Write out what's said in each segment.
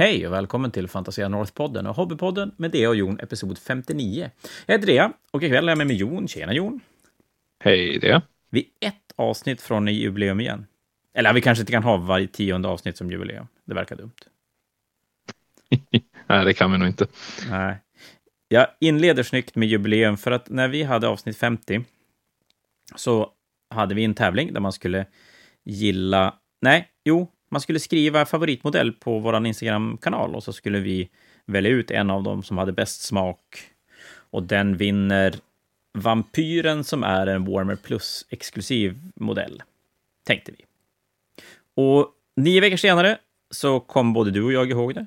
Hej och välkommen till Fantasia North-podden och Hobbypodden med Dea och Jon, episod 59. Jag heter Dea och ikväll är jag med mig Jon. Tjena Jon! Hej Dea! Vi är ett avsnitt från jubileum igen. Eller vi kanske inte kan ha varje tionde avsnitt som jubileum. Det verkar dumt. Nej, det kan vi nog inte. Nej. Jag inleder snyggt med jubileum för att när vi hade avsnitt 50 så hade vi en tävling där man skulle gilla... Nej, jo, man skulle skriva favoritmodell på vår Instagram-kanal och så skulle vi välja ut en av dem som hade bäst smak. Och den vinner Vampyren som är en Warmer Plus-exklusiv modell, tänkte vi. Och nio veckor senare så kom både du och jag ihåg det.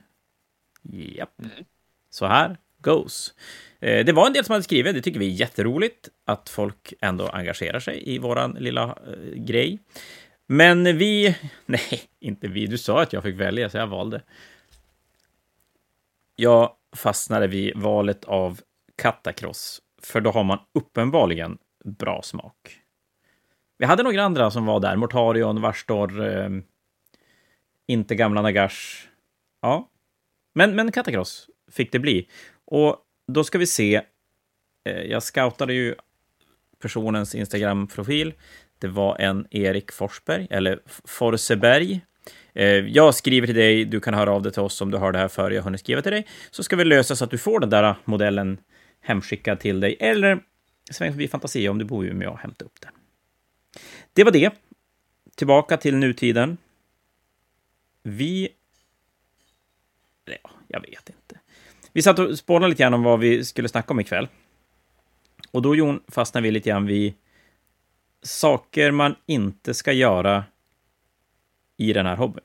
Japp. Så här goes. Eh, det var en del som hade skrivit, det tycker vi är jätteroligt, att folk ändå engagerar sig i våran lilla eh, grej. Men vi... Nej, inte vi. Du sa att jag fick välja, så jag valde. Jag fastnade vid valet av KataKross, för då har man uppenbarligen bra smak. Vi hade några andra som var där. Mortarion, Varstor, eh, inte gamla Nagash. Ja, men, men Katakross fick det bli. Och då ska vi se. Eh, jag scoutade ju personens Instagram-profil. Det var en Erik Forsberg, eller Forseberg. Eh, jag skriver till dig, du kan höra av dig till oss om du har det här före jag hunnit skriva till dig. Så ska vi lösa så att du får den där modellen hemskickad till dig. Eller sväng förbi Fantasia om du bor i Umeå och hämta upp den. Det var det. Tillbaka till nutiden. Vi... Ja, jag vet inte. Vi satt och spånade lite grann om vad vi skulle snacka om ikväll. Och då, Jon, fastnade vi lite grann vid saker man inte ska göra i den här hobbyn.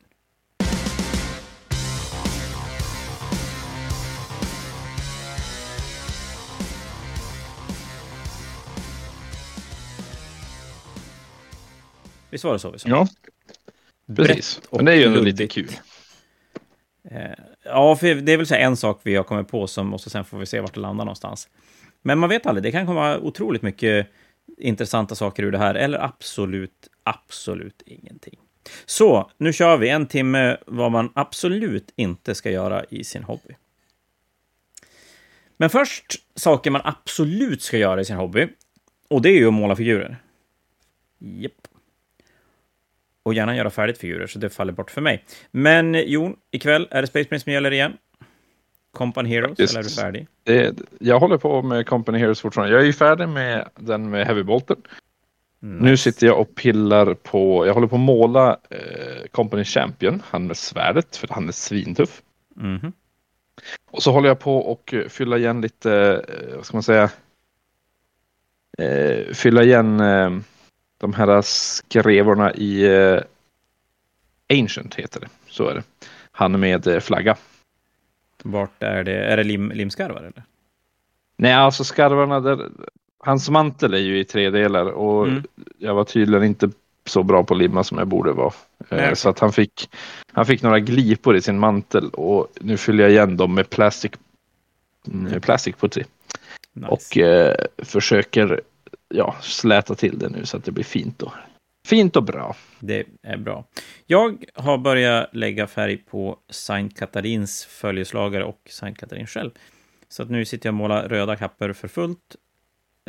Visst var det så vi sa? Ja, precis. Men det är ju lite kul. Eh, ja, för det är väl så en sak vi har kommit på som, och så sen får vi se vart det landar någonstans. Men man vet aldrig, det kan komma otroligt mycket intressanta saker ur det här, eller absolut, absolut ingenting. Så, nu kör vi en timme vad man absolut inte ska göra i sin hobby. Men först saker man absolut ska göra i sin hobby. Och det är ju att måla figurer. Japp. Och gärna göra färdigt figurer, så det faller bort för mig. Men Jon, ikväll är det Space Marine som gäller igen. Company Heroes, Just, eller är du färdig? Det, jag håller på med Company Heroes fortfarande. Jag är ju färdig med den med Heavy Bolten. Mm. Nu sitter jag och pillar på, jag håller på att måla eh, Company Champion, han med svärdet, för han är svintuff. Mhm. Och så håller jag på och eh, fylla igen lite, eh, vad ska man säga, eh, fylla igen eh, de här skrevorna i eh, Ancient heter det, så är det. Han med eh, flagga. Vart är det? Är det lim, limskarvar, eller? Nej, alltså skarvarna där, hans mantel är ju i tre delar och Mm. jag var tydligen inte så bra på limma som jag borde vara. Eh, Nej. Så att han fick, han fick några glipor i sin mantel och nu fyller jag igen dem med plastic, mm, plastic putty. Nice. Och eh, försöker ja, släta till det nu så att det blir fint och, fint och bra. Det är bra. Jag har börjat lägga färg på Saint Katarins följeslagare och Saint Katarin själv. Så att nu sitter jag och målar röda kappor för fullt.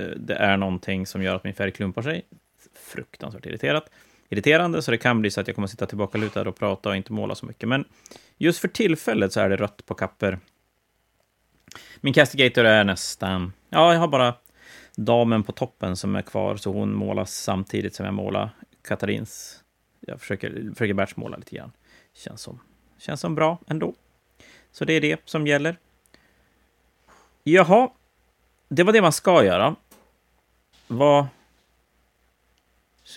Eh, det är någonting som gör att min färg klumpar sig. Fruktansvärt irriterat. irriterande, så det kan bli så att jag kommer sitta tillbaka lutad och prata och inte måla så mycket. Men just för tillfället så är det rött på kappor. Min Castigator är nästan... Ja, jag har bara damen på toppen som är kvar, så hon målas samtidigt som jag målar Katarins. Jag försöker, försöker batchmåla lite grann. Känns som, känns som bra ändå. Så det är det som gäller. Jaha, det var det man ska göra. Vad...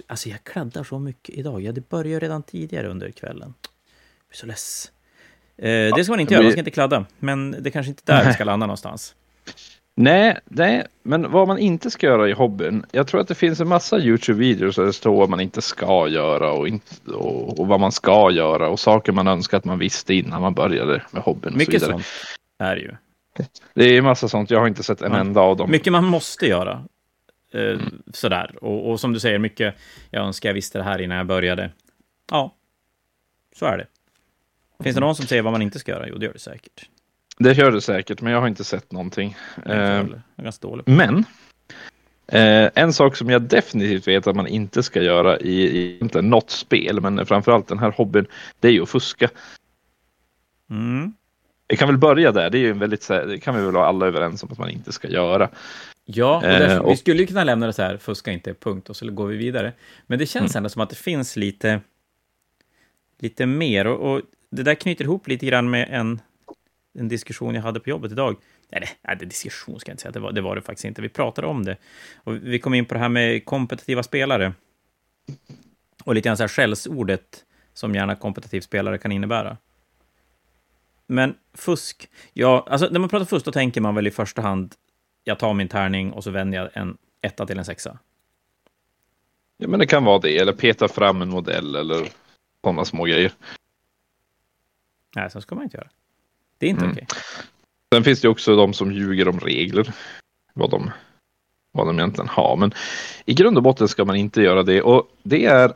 Alltså, jag kladdar så mycket idag. Ja, det började redan tidigare under kvällen. Jag blir så less. Eh, det ska man inte det göra, man ska inte kladda. Men det är kanske inte där vi ska landa någonstans. Nej, nej, men vad man inte ska göra i hobbyn. Jag tror att det finns en massa Youtube-videos där det står vad man inte ska göra och, inte, och, och vad man ska göra och saker man önskar att man visste innan man började med hobbyn. Och så Mycket vidare. sånt är ju. Det är massa sånt. Jag har inte sett en Ja. enda av dem. Mycket man måste göra. Eh, Mm. Sådär. Och, och som du säger, mycket jag önskar jag visste det här innan jag började. Ja, så är det. Finns det någon som säger vad man inte ska göra? Jo, det gör det säkert. Det gör det säkert, men jag har inte sett någonting. Eh. Men eh, en sak som jag definitivt vet att man inte ska göra i, i inte något spel, men framförallt den här hobbyn, det är ju att fuska. Mm. Vi kan väl börja där. Det är ju en väldigt, det kan vi väl vara alla överens om att man inte ska göra. Ja, och Eh, därför, vi och- skulle ju kunna lämna det så här, fuska inte, punkt, och så går vi vidare. Men det känns ändå som att det finns lite, lite mer, och, och det där knyter ihop lite grann med en, en diskussion jag hade på jobbet idag. Eller, nej, det diskussion ska jag inte säga, det var, det var det faktiskt inte. Vi pratade om det. Och vi kom in på det här med kompetitiva spelare. Och lite grann så här skällsordet som gärna kompetitiv spelare kan innebära. Men fusk, ja, alltså när man pratar fusk då tänker man väl i första hand jag tar min tärning och så vänder jag en etta till en sexa. Ja, men det kan vara det, eller peta fram en modell eller sådana små grejer. Nej, så ska man inte göra. Det är inte Mm. okej. Sen finns det också de som ljuger om regler. Vad de, vad de egentligen har. Men i grund och botten ska man inte göra det. Och det är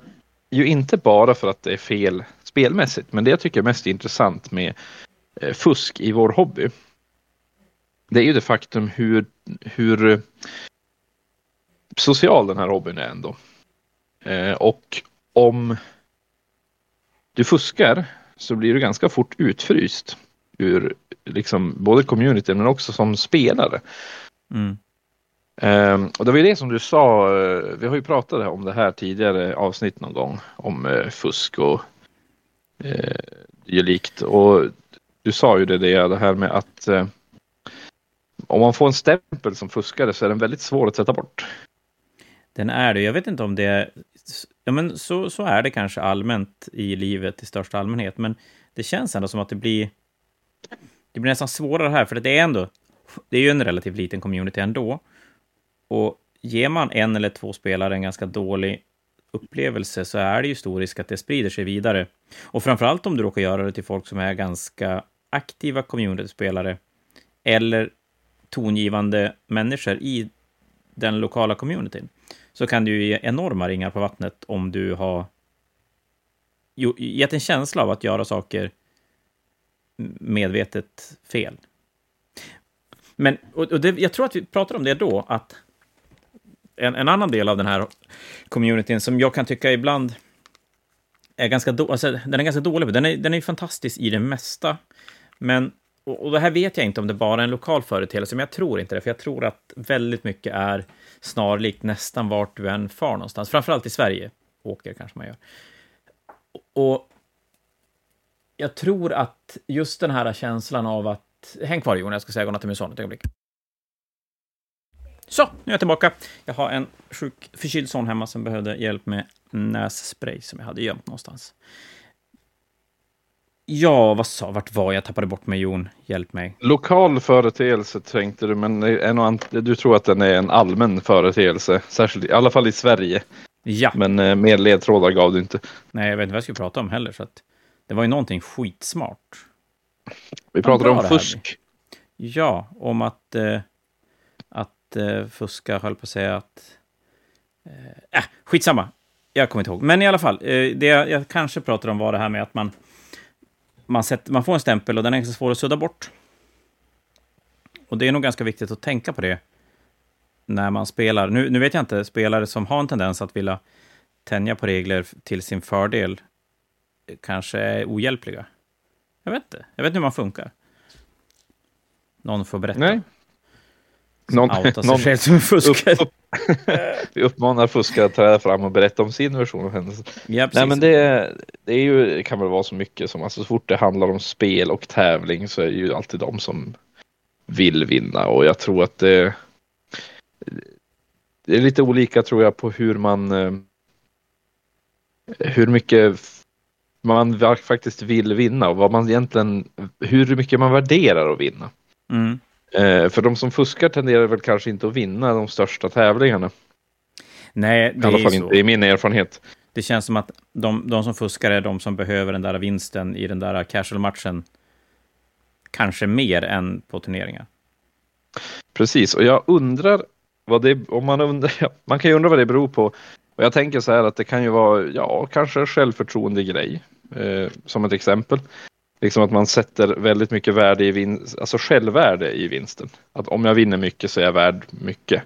ju inte bara för att det är fel spelmässigt. Men det jag tycker är mest intressant med eh, fusk i vår hobby. Det är ju det faktum hur, hur eh, social den här hobbyn är ändå. Eh, och om du fuskar så blir du ganska fort utfryst ur liksom både communityn men också som spelare. Mm. Ehm, och det var ju det som du sa, eh, vi har ju pratat om det här tidigare avsnitt någon gång om eh, fusk och eh, likt. Och du sa ju det, det, det här med att eh, om man får en stämpel som fuskare så är den väldigt svår att sätta bort. Den är det. Jag vet inte om det är... Ja, men så, så är det kanske allmänt i livet i största allmänhet, men det känns ändå som att det blir... Det blir nästan svårare här, för det är ändå... Det är ju en relativt liten community ändå. Och ger man en eller två spelare en ganska dålig upplevelse så är det ju stor risk att det sprider sig vidare. Och framförallt om du råkar göra det till folk som är ganska aktiva community-spelare eller tongivande människor i den lokala communityn, så kan du ju ge enorma ringar på vattnet om du har gett en känsla av att göra saker medvetet fel. Men, och, och det, jag tror att vi pratade om det då, att en, en annan del av den här communityn som jag kan tycka ibland är ganska, då, alltså, den är ganska dålig. Den är, den är ju fantastisk i det mesta, men och, och det här vet jag inte om det bara är en lokal företeelse, men jag tror inte det, för jag tror att väldigt mycket är snarlikt nästan vart du än far någonstans. Framförallt i Sverige. Åker kanske man gör. Och jag tror att just den här känslan av att... Häng kvar Jon, jag ska säga godnatt till min son ett ögonblick. Så, nu är jag tillbaka. Jag har en sjuk förkyld son hemma som behövde hjälp med nässpray som jag hade gömt någonstans. Ja, vad sa, vart var jag? tappade bort mig, Jon. Hjälp mig. Lokal företeelse tänkte du, men en du tror att den är en allmän företeelse, särskilt i alla fall i Sverige. Ja, Men eh, mer ledtrådar gav du inte. nej, jag vet inte vad jag skulle prata om heller, så att det var ju någonting skitsmart. Vi pratade om fusk. Ja, om att, eh, att eh, fuska, höll på att säga att... Eh, äh, skitsamma, jag kommer inte ihåg. Men i alla fall, eh, det jag, jag kanske pratade om var det här med att man, man, sätter, man får en stämpel och den är ganska svår att sudda bort. Och det är nog ganska viktigt att tänka på det när man spelar. Nu, nu vet jag inte, spelare som har en tendens att vilja tänja på regler till sin fördel kanske är ohjälpliga. Jag vet inte, jag vet inte hur man funkar. Någon får berätta. Nej. Någon, någon själv som fuskare. upp, upp, vi uppmanar fuskare att träda fram och berätta om sin version av händelsen. Ja. Nej men det, det är ju, kan väl vara så mycket som, alltså så fort det handlar om spel och tävling så är det ju alltid de som vill vinna och jag tror att det, det är lite olika tror jag på hur man eh, hur mycket man faktiskt vill vinna och vad man egentligen, hur mycket man värderar att vinna. Mm. Eh, för de som fuskar tenderar väl kanske inte att vinna de största tävlingarna. Nej, I det alla är fall så. inte i min erfarenhet. Det känns som att de, de som fuskar är de som behöver den där vinsten i den där casual-matchen. Kanske mer än på turneringar. Precis, och jag undrar vad det, om man undrar, man kan ju undra vad det beror på. Och jag tänker så här att det kan ju vara, ja, kanske en självförtroende grej, eh, som ett exempel. liksom att man sätter väldigt mycket värde i vinst, alltså självvärde i vinsten. Att om jag vinner mycket så är jag värd mycket.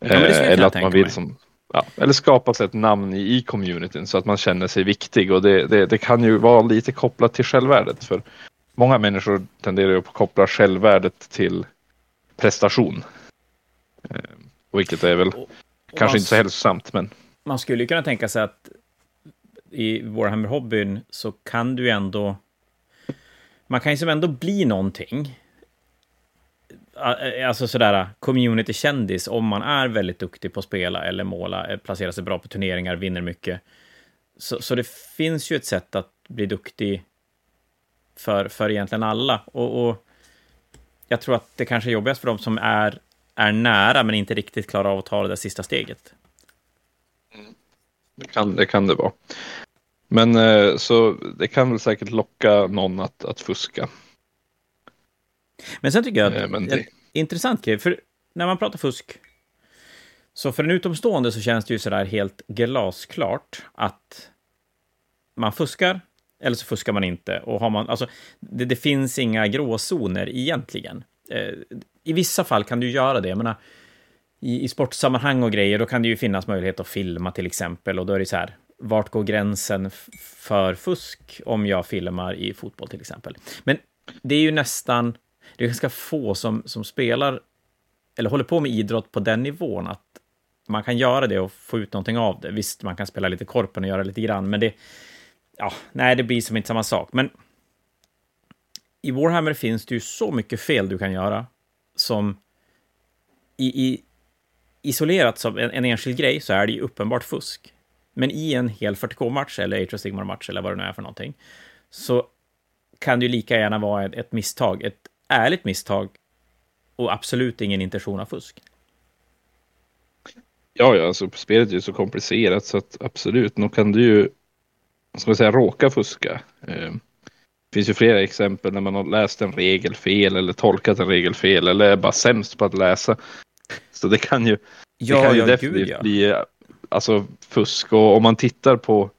Ja, Eh, eller att man vill mig. som, ja, eller skapa sig ett namn i, i communityn så att man känner sig viktig och det, det, det kan ju vara lite kopplat till självvärdet för många människor tenderar att koppla självvärdet till prestation. Eh, vilket är väl Och- och kanske man inte så hälsosamt men man skulle kunna tänka sig att i Warhammer-hobbyn så kan du ju ändå... Man kan ju som ändå bli någonting. Eh, alltså sådär community-kändis om man är väldigt duktig på att spela eller måla, eh, placerar sig bra på turneringar, vinner mycket. Så, så det finns ju ett sätt att bli duktig för, för egentligen alla. Och, och jag tror att det kanske är jobbigast för dem som är, är nära men inte riktigt klarar av att ta det där sista steget. Det kan det, kan det vara. Men eh, så det kan väl säkert locka någon att, att fuska. Men sen tycker jag att Eh, en det- intressant grej, för när man pratar fusk, så för en utomstående så känns det ju sådär helt glasklart att man fuskar, eller så fuskar man inte. Och har man, alltså, det, det finns inga gråzoner egentligen. Eh, I vissa fall kan du göra det, jag menar, i, i sportsammanhang och grejer, då kan det ju finnas möjlighet att filma till exempel, och då är det så här, vart går gränsen för fusk om jag filmar i fotboll till exempel? Men det är ju nästan, det är ganska få som, som spelar, eller håller på med idrott på den nivån, att man kan göra det och få ut någonting av det. Visst, man kan spela lite korpen och göra lite grann, men det, ja, nej, det blir som inte samma sak. Men i Warhammer finns det ju så mycket fel du kan göra som i, i isolerat som en, en enskild grej så är det ju uppenbart fusk. Men i en hel 40K-match eller Atrio Sigmar-match eller vad det nu är för någonting, så kan det ju lika gärna vara ett, ett misstag, ett ärligt misstag och absolut ingen intention av fusk. Ja, ja, alltså spelet är ju så komplicerat så att absolut, nog kan du ju, ska man säga, råka fuska. Eh, det finns ju flera exempel när man har läst en regel fel eller tolkat en regel fel eller är bara sämst på att läsa. Så det kan ju, det kan ju definitivt bli alltså, fusk och om man tittar på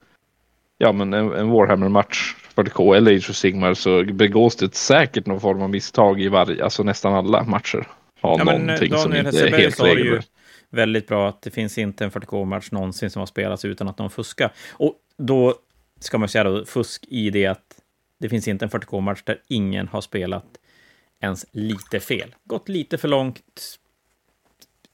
ja, men en, en Warhammer-match 40K eller Age of Sigmar så begås det säkert någon form av misstag i varje, alltså nästan alla matcher. Har Ja, men någonting som Daniel inte är helt regelbundet. väldigt bra att det finns inte en 40K-match någonsin som har spelats utan att någon fuskar. Och då ska man säga då fusk i det att det finns inte en 40K-match där ingen har spelat ens lite fel. Gått lite för långt.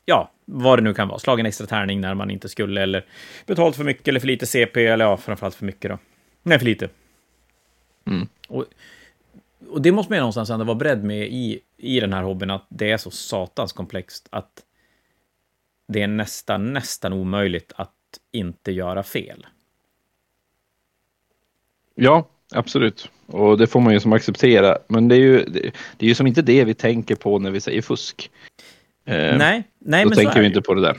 Ja, vad det nu kan vara. Slagen extra tärning när man inte skulle, eller betalt för mycket eller för lite CP, eller ja, framförallt för mycket då. Nej, för lite. Mm. Och, och det måste man ju någonstans ändå vara beredd med i, i den här hobbyn, att det är så satans komplext att det är nästan, nästan omöjligt att inte göra fel. Ja, absolut. Och det får man ju som acceptera. Men det är ju, det, det är ju som inte det vi tänker på när vi säger fusk. Eh, nej, nej, Då men så tänker vi inte på det där.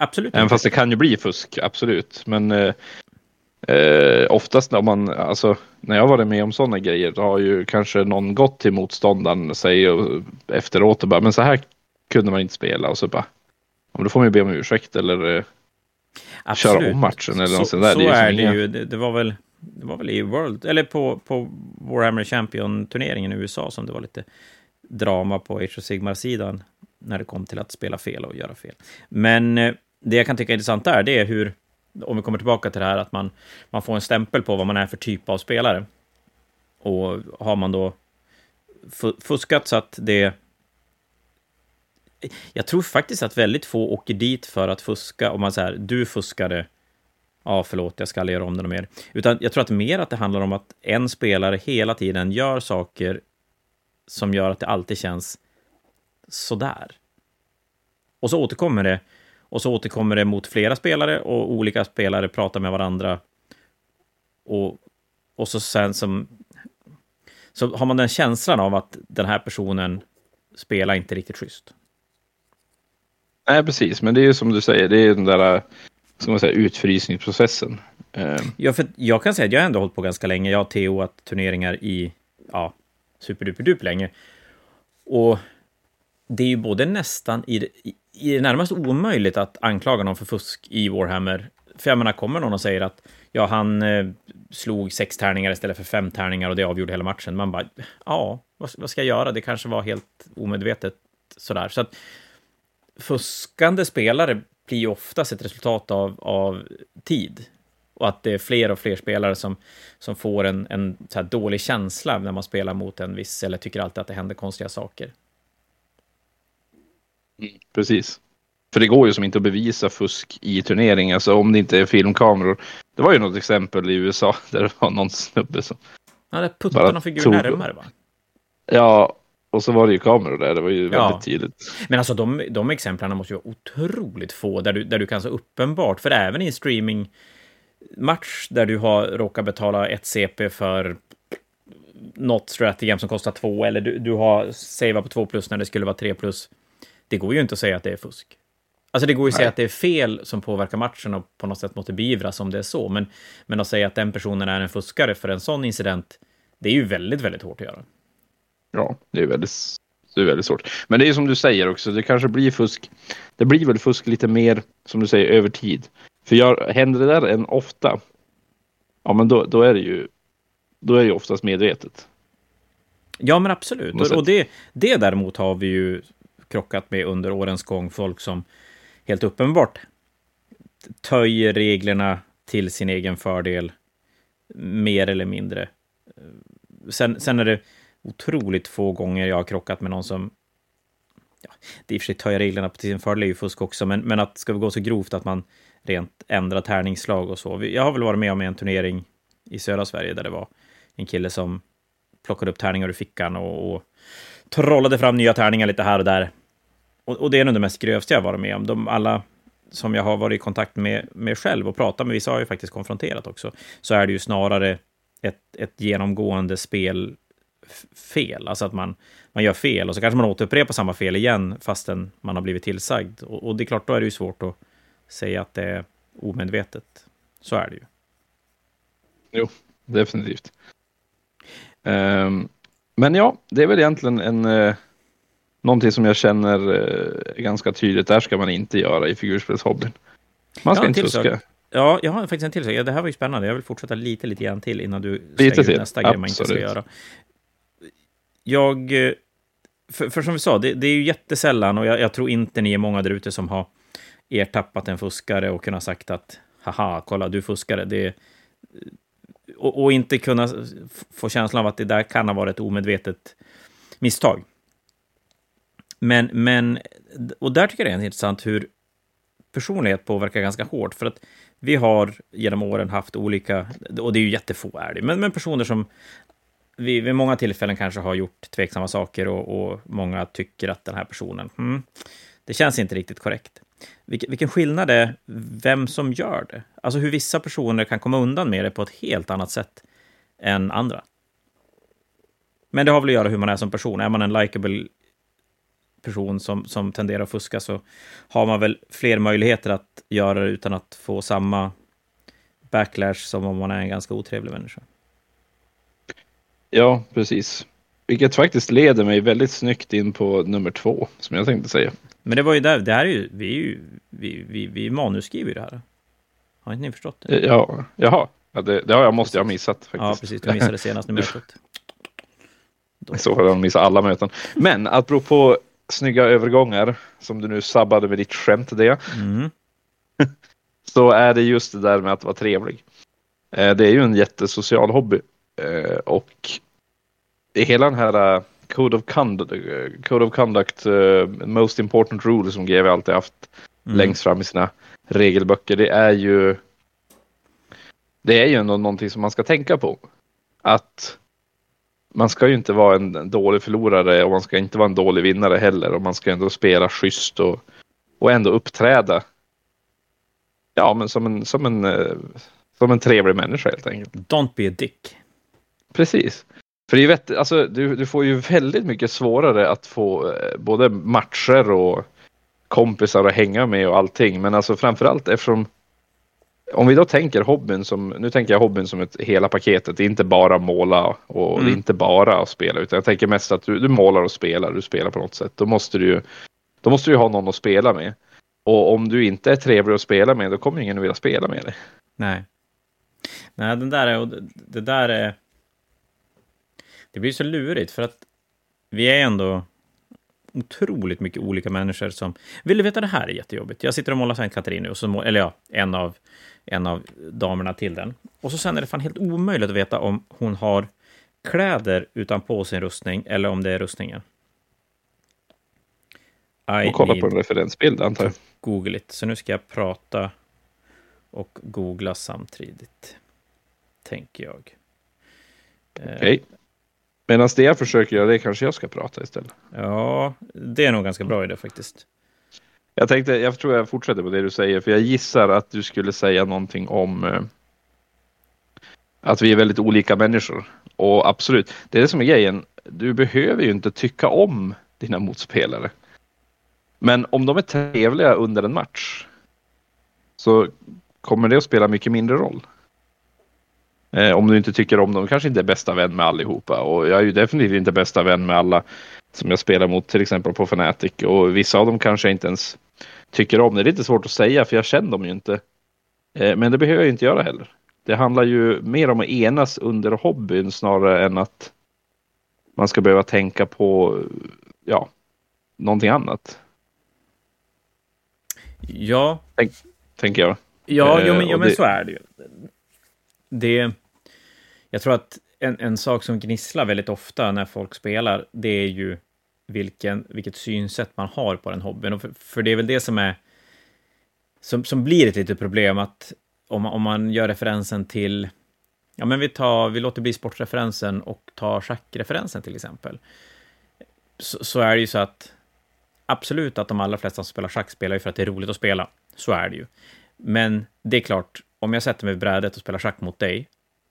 Absolut Även inte. fast det kan ju bli fusk, absolut. Men eh, eh, oftast när man, alltså när jag varit med om sådana grejer, då har ju kanske någon gått till motståndaren säger och, efteråt och bara, men så här kunde man inte spela och så bara, men då får man ju be om ursäkt eller eh, köra om matchen eller något sånt där. Så Det är är det ju. Det, det var väl det var väl i World, eller på, på Warhammer Champion-turneringen i USA som det var lite drama på Age of Sigmar-sidan när det kom till att spela fel och göra fel. Men eh, det jag kan tycka är intressant där, det är hur, om vi kommer tillbaka till det här, att man, man får en stämpel på vad man är för typ av spelare. Och har man då fuskat så att det... Jag tror faktiskt att väldigt få åker dit för att fuska, om man säger du fuskade, ja förlåt, jag ska aldrig göra om det något mer. Utan jag tror att mer att det handlar om att en spelare hela tiden gör saker som gör att det alltid känns sådär. Och så återkommer det, och så återkommer det mot flera spelare, och olika spelare pratar med varandra. Och, och så sen som... Så har man den känslan av att den här personen spelar inte riktigt schysst. Nej, precis, men det är ju som du säger, det är den där, ska man säga, utfrysningsprocessen. Eh, Ja, för jag kan säga att jag har ändå hållit på ganska länge. Jag har TOat turneringar i, ja, superduperduper länge. Och det är ju både nästan i det, i, i det närmaste omöjligt att anklaga någon för fusk i Warhammer För jag menar, kommer någon och säger att ja, han eh, slog sex tärningar istället för fem tärningar och det avgjorde hela matchen. Man bara, ja, vad, vad ska jag göra? Det kanske var helt omedvetet sådär. Så att fuskande spelare blir ju oftast ett resultat av, av tid. Och att det är fler och fler spelare som, som får en, en så dålig känsla när man spelar mot en viss, eller tycker alltid att det händer konstiga saker. Precis. För det går ju som inte att bevisa fusk i turnering, alltså om det inte är filmkameror. Det var ju något exempel i USA där det var någon snubbe som... Ja, det puttade någon figur tog... närmare va? Ja, och så var det ju kameror där, det var ju väldigt ja. tydligt. Men alltså de, de exemplen måste ju vara otroligt få, där du, där du kan så uppenbart, för även i en streamingmatch där du har råkat betala ett CP för något strategem som kostar två, eller du, du har savat på två plus när det skulle vara tre plus. Det går ju inte att säga att det är fusk. Alltså det går ju att säga att det är fel som påverkar matchen och på något sätt måste beivras om det är så, men, men att säga att den personen är en fuskare för en sån incident, det är ju väldigt, väldigt hårt att göra. Ja, det är väldigt, det är väldigt svårt. Men det är som du säger också, det kanske blir fusk. Det blir väl fusk lite mer, som du säger, över tid. För jag, händer det där en ofta, ja men då, då är det ju då är det ju oftast medvetet. Ja, men absolut. Och det, det däremot har vi ju krockat med under årens gång. Folk som helt uppenbart töjer reglerna till sin egen fördel, mer eller mindre. Sen, sen är det otroligt få gånger jag har krockat med någon som... Ja, det är i och för sig töjer reglerna till sin fördel är ju fusk också, men, men att ska vi gå så grovt att man rent ändrar tärningsslag och så. Jag har väl varit med om en turnering i södra Sverige där det var en kille som plockade upp tärningar ur fickan och, och trollade fram nya tärningar lite här och där. Och, och det är nog det mest grövsta jag varit med om. De alla som jag har varit i kontakt med, med själv och pratat med, vissa har ju faktiskt konfronterat också, så är det ju snarare ett, ett genomgående spelfel. Alltså att man, man gör fel och så kanske man återupprepar samma fel igen fastän man har blivit tillsagd. Och, och det är klart, då är det ju svårt att säga att det är omedvetet. Så är det ju. Jo, definitivt. Um, men ja, det är väl egentligen en uh, någonting som jag känner uh, ganska tydligt. Där ska man inte göra i figurspelshobbyn. Man ska inte fuska. Ja, jag har faktiskt en till sak. Det här var ju spännande. Jag vill fortsätta lite, lite grann till innan du lite säger nästa grej man inte ska göra. Jag... Eh, för, för som vi sa, det, det, är ju jättesällan och jag, jag tror inte ni är många där ute som har ertappat en fuskare och kunnat sagt att haha, kolla, du fuskare. Det, och, och, inte kunna få känslan av att det där kan ha varit ett omedvetet misstag. Men, men och där tycker jag det är intressant hur personlighet påverkar ganska hårt, för att vi har genom åren haft olika, och det är ju jättefå är det, men, men personer som vi vid många tillfällen kanske har gjort tveksamma saker och, och många tycker att den här personen, hmm, det känns inte riktigt korrekt. Vilken, vilken skillnad det är vem som gör det. Alltså hur vissa personer kan komma undan med det på ett helt annat sätt än andra. Men det har väl att göra hur man är som person. Är man en likable person som, som tenderar att fuska så har man väl fler möjligheter att göra det utan att få samma backlash som om man är en ganska otrevlig människa. Ja, precis. Vilket faktiskt leder mig väldigt snyggt in på nummer två, som jag tänkte säga. Men det var ju där, det här är ju, vi är ju, vi, vi, vi manusskriver ju det här. Har inte ni förstått det? Ja, jaha. Ja, det, det har jag, måste jag ha missat faktiskt. Ja, precis. Du missade senast mötet. I så har jag missat alla möten. Men apropå snygga övergångar, som du nu sabbade med ditt skämt det. Mm. så är det just det där med att vara trevlig. Eh, det är ju en jättesocial hobby. Eh, och hela den här Code of Conduct, Code of Conduct Most Important Rule som GW alltid haft mm. längst fram i sina regelböcker. Det är ju det är ju ändå någonting som man ska tänka på. Att man ska ju inte vara en dålig förlorare och man ska inte vara en dålig vinnare heller. Och man ska ändå spela schysst och, och ändå uppträda. Ja, men som en, som en, eh, som en trevlig människa helt enkelt. Don't be a dick. Precis. För det vet, alltså, du, du får ju väldigt mycket svårare att få eh, både matcher och kompisar att hänga med och allting. Men alltså framförallt eftersom om vi då tänker hobbyn som, nu tänker jag hobbyn som ett hela paketet, det är inte bara måla och mm. det är inte bara att spela, utan jag tänker mest att du, du målar och spelar, du spelar på något sätt. Då måste du ju, då måste du ha någon att spela med. Och om du inte är trevlig att spela med, då kommer ingen att vilja spela med dig. Nej. Nej, den där är, det där är... Det blir så lurigt, för att vi är ändå otroligt mycket olika människor som... Vill du veta, det här är jättejobbigt. Jag sitter och målar Sankt Katarin nu, och så må, eller ja, en av, en av damerna till den. Och så sen är det fan helt omöjligt att veta om hon har kläder utanpå sin rustning, eller om det är rustningen. I och kolla på en referensbild, antar jag. Google it. Så nu ska jag prata och googla samtidigt, tänker jag. Eh, Okej. Okay. Medan det jag försöker göra det kanske jag ska prata istället. Ja, det är nog ganska bra idé faktiskt. Jag tänkte, jag tror jag fortsätter på det du säger, för jag gissar att du skulle säga någonting om eh, att vi är väldigt olika människor. Och absolut, det är det som är grejen. Du behöver ju inte tycka om dina motspelare. Men om de är trevliga under en match så kommer det att spela mycket mindre roll. Eh, om du inte tycker om dem, kanske inte är bästa vän med allihopa. Och jag är ju definitivt inte bästa vän med alla som jag spelar mot, till exempel på Fnatic. Och vissa av dem kanske jag inte ens tycker om. Det är lite svårt att säga, för jag känner dem ju inte. Eh, men det behöver jag inte göra heller. Det handlar ju mer om att enas under hobbyn snarare än att man ska behöva tänka på, ja, någonting annat. Ja. Tänk, tänker jag. Ja, jo, men, jo, men det... så är det ju. Det, jag tror att en, en sak som gnisslar väldigt ofta när folk spelar, det är ju vilken, vilket synsätt man har på den hobbyn. Och för, för det är väl det som är som, som blir ett litet problem, att om, om man gör referensen till Ja, men vi, tar, vi låter bli sportreferensen och tar schackreferensen till exempel. Så, så, är det ju så att absolut att de allra flesta som spelar schack spelar ju för att det är roligt att spela. Så är det ju. Men det är klart, om jag sätter mig vid brädet och spelar schack mot dig,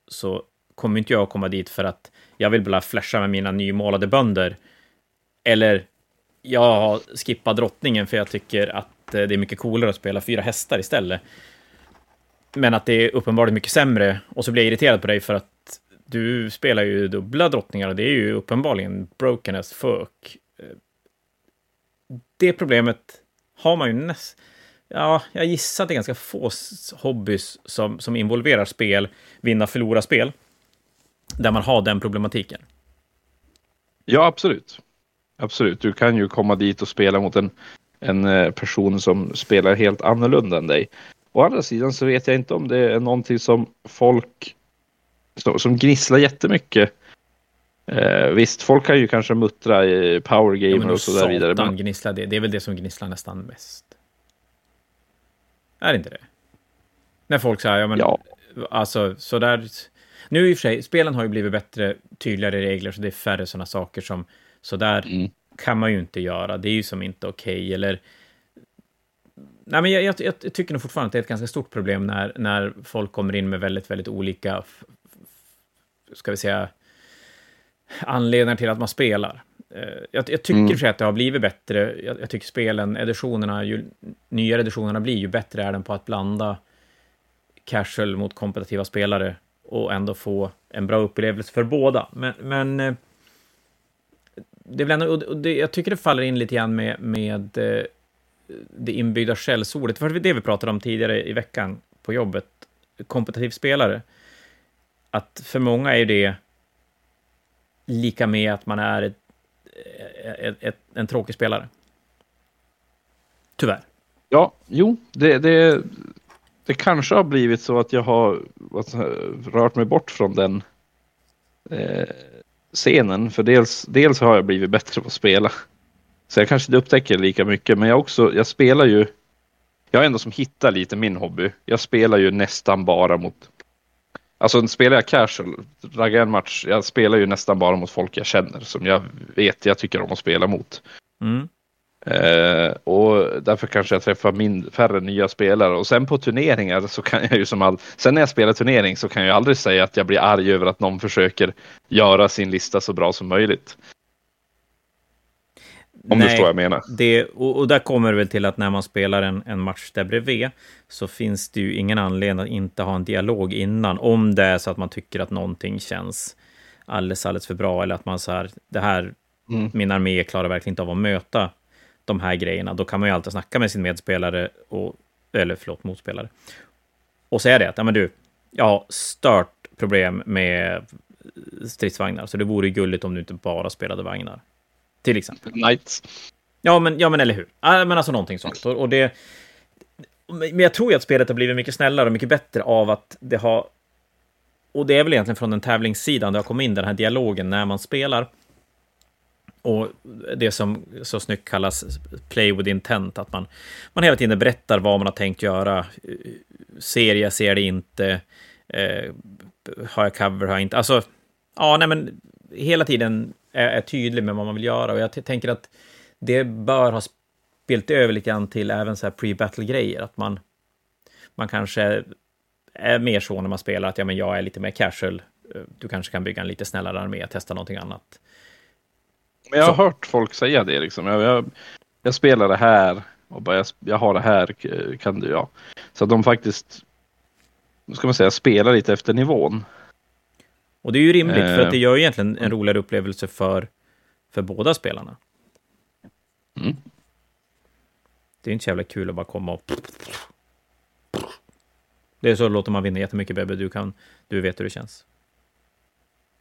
så kommer inte jag att komma dit för att jag vill bara flasha med mina nymålade bönder. Eller jag skippar drottningen för jag tycker att eh, det är mycket coolare att spela fyra hästar istället. Men att det är uppenbarligen mycket sämre och så blir jag irriterad på dig för att du spelar ju dubbla drottningar och det är ju uppenbarligen broken as fuck eh, det problemet har man ju nästan... Ja, jag gissar att det är ganska få hobbys som, som involverar spel, vinna, förlora spel, där man har den problematiken. Ja, absolut. Absolut, du kan ju komma dit och spela mot en, en eh, person som spelar helt annorlunda än dig. Å andra sidan så vet jag inte om det är någonting som folk som, som gnisslar jättemycket Eh, visst, folk kan ju kanske muttra i powergamer ja, och så där vidare. Men... gnisslar det. Det är väl det som gnisslar nästan mest. Är det inte det? När folk säger, ja men, ja. alltså sådär. Nu i och för sig, spelen har ju blivit bättre, tydligare regler, så det är färre sådana saker som sådär mm. kan man ju inte göra. Det är ju som inte okej, okay, eller Nej, men jag, jag, jag, tycker nog fortfarande att det är ett ganska stort problem när, när folk kommer in med väldigt, väldigt olika, ska vi säga, anledningar till att man spelar. Eh, jag, jag tycker mm. att det har blivit bättre. Jag, jag, tycker spelen, editionerna, ju nyare editionerna blir, ju bättre är den på att blanda casual mot kompetitiva spelare och ändå få en bra upplevelse för båda. Men, men eh, det är ändå, och det, jag tycker det faller in lite grann med, med eh, det inbyggda skällsordet. För det vi pratade om tidigare i veckan på jobbet, kompetitiv spelare. Att för många är det lika med att man är ett, eh, ett, ett, en tråkig spelare. Tyvärr. Ja, jo, det, det, det kanske har blivit så att jag har alltså, rört mig bort från den eh, scenen. För dels, dels har jag blivit bättre på att spela. Så jag kanske inte upptäcker lika mycket, men jag också, jag spelar ju, jag är ändå som hittar lite min hobby. Jag spelar ju nästan bara mot Alltså spelar jag casual, raggar en match, jag spelar ju nästan bara mot folk jag känner som jag vet jag tycker om att spela mot. Mm. Eh, och därför kanske jag träffar min, färre nya spelare och sen på turneringar så kan jag ju som all, sen när jag spelar turnering så kan jag aldrig säga att jag blir arg över att någon försöker göra sin lista så bra som möjligt. Om Nej, du förstår vad jag menar. Det, och, och, där kommer det väl till att när man spelar en, en match där bredvid så finns det ju ingen anledning att inte ha en dialog innan om det är så att man tycker att någonting känns alldeles, alldeles för bra eller att man så här, det här, mm. min armé klarar verkligen inte av att möta de här grejerna, då kan man ju alltid snacka med sin medspelare, och, eller förlåt, motspelare, och säga det att, ja men du, jag har stört problem med stridsvagnar, så det vore gulligt om du inte bara spelade vagnar. Till exempel. Knights. Ja, men, ja, men eller hur? Ja, men alltså någonting sånt. Och, och det... Men jag tror ju att spelet har blivit mycket snällare och mycket bättre av att det har... Och det är väl egentligen från den tävlingssidan det har kommit in den här dialogen när man spelar. Och det som så snyggt kallas play with intent, att man, man hela tiden berättar vad man har tänkt göra. Ser jag, ser det inte? Eh, har jag cover, har jag inte? Alltså, ja, nej men hela tiden är, är tydlig med vad man vill göra. Och jag tänker att det bör ha spilt över lite grann till även så här pre-battle-grejer, att man, man kanske är mer så när man spelar att ja, men jag är lite mer casual. Du kanske kan bygga en lite snällare armé, testa någonting annat. Men jag har hört folk säga det liksom. Jag, jag, jag, spelar det här och bara jag, jag har det här, kan du ja. Så att de faktiskt, ska man säga, spelar lite efter nivån. Och det är ju rimligt, eh. för att det gör ju egentligen en roligare upplevelse för, för båda spelarna. Mm. Det är inte så jävla kul att bara komma och... Det är så låter man vinna jättemycket Bebbe. Du, kan, du vet hur det känns.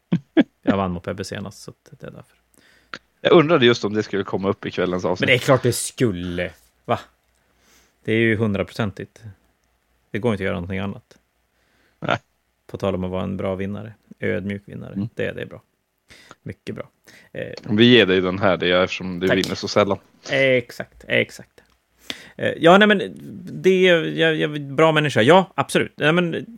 Jag vann mot Bebbe senast, så det är därför. Jag undrade just om det skulle komma upp i kvällens avsnitt. Men det är klart det skulle. Va? Det är ju hundraprocentigt. Det går inte att göra någonting annat. Nej. På tal om att vara en bra vinnare. Ödmjuk vinnare. Mm. Det, det är bra. Mycket bra. Eh, Vi ger dig den här det eftersom du tack. vinner så sällan. Exakt, exakt. Eh, ja, nej men det är jag, jag, bra människa. Ja, absolut. Nej, men,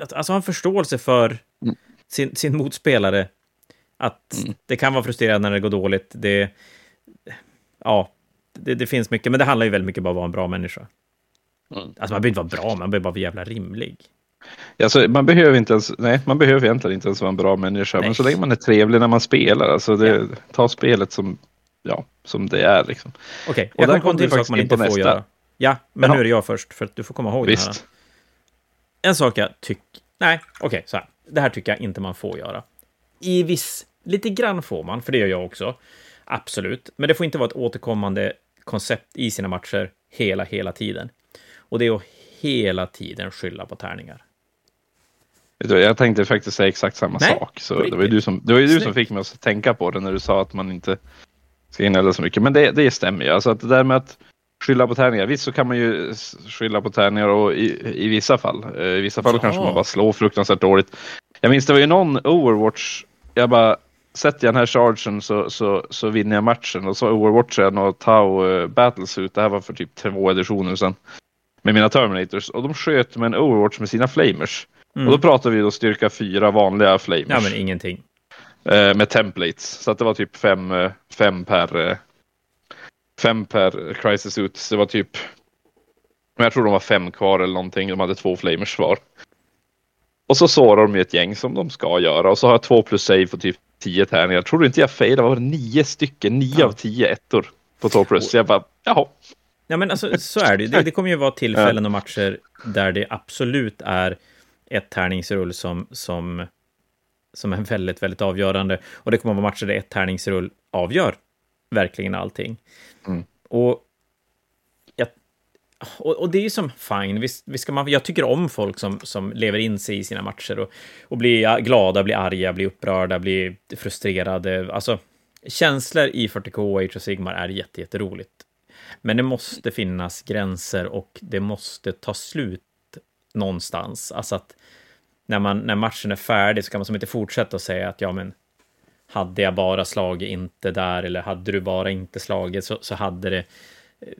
att, alltså ha en förståelse för mm. sin, sin motspelare. Att mm. det kan vara frustrerande när det går dåligt. Det, ja, det, det, finns mycket, men det handlar ju väldigt mycket om att vara en bra människa. Mm. Alltså man behöver inte vara bra, man behöver bara vara jävla rimlig. Alltså, man behöver inte ens, nej, man behöver egentligen inte ens vara en bra människa, nej. men så länge man är trevlig när man spelar, alltså det, ja. ta spelet som, ja, som det är liksom. Okej, okay, jag kommer på en till sak man inte får nästa. göra. Ja, men Jaha. nu är det jag först, för att du får komma ihåg Visst. det här. En sak jag tycker, nej, okej, okay, så här. Det här tycker jag inte man får göra. I viss, lite grann får man, för det gör jag också. Absolut, men det får inte vara ett återkommande koncept i sina matcher hela, hela tiden. Och det är att hela tiden skylla på tärningar. Jag tänkte faktiskt säga exakt samma Nej, sak. Så det var ju du, som, det var du som fick mig att tänka på det när du sa att man inte ska inhälla så mycket. Men det, det stämmer ju. Alltså att det där med att skylla på tärningar. Visst så kan man ju skylla på tärningar och i, i vissa fall. Eh, I vissa fall ja. kanske man bara slår fruktansvärt dåligt. Jag minns det var ju någon Overwatch. Jag bara sätter jag den här chargen så, så, så vinner jag matchen. Och så Overwatch jag och Tau uh, Battlesuit. Det här var för typ två editioner sedan. Med mina Terminators. Och de sköt med en Overwatch med sina Flamers. Mm. Och då pratar vi då styrka fyra vanliga flamers. Ja, men ingenting. Eh, med templates. Så att det var typ fem, eh, fem per eh, fem per crisis ut. Det var typ men jag tror de var fem kvar eller någonting. De hade två flamers kvar. Och så sårar de ju ett gäng som de ska göra. Och så har jag två plus save för typ tio tärningar. Tror du inte jag failade? Var det nio stycken? Nio ja. av tio ettor på två plus. Så jag bara, jaha. Ja men alltså så är det. Det, det kommer ju vara tillfällen och matcher där det absolut är ett tärningsrull som, som, som är väldigt, väldigt avgörande. Och det kommer att vara matcher där ett tärningsrull avgör verkligen allting. Mm. Och, och, och, det är ju som fine, visst, visst ska man, jag tycker om folk som, som lever in sig i sina matcher och, och blir glada, blir arga, blir upprörda, blir frustrerade. Alltså, känslor i 40K och Age of Sigmar är jätteroligt. Men det måste finnas gränser och det måste ta slut någonstans. Alltså att när, man, när matchen är färdig så kan man som inte fortsätta och säga att ja, men hade jag bara slagit inte där eller hade du bara inte slagit så, så hade det eh,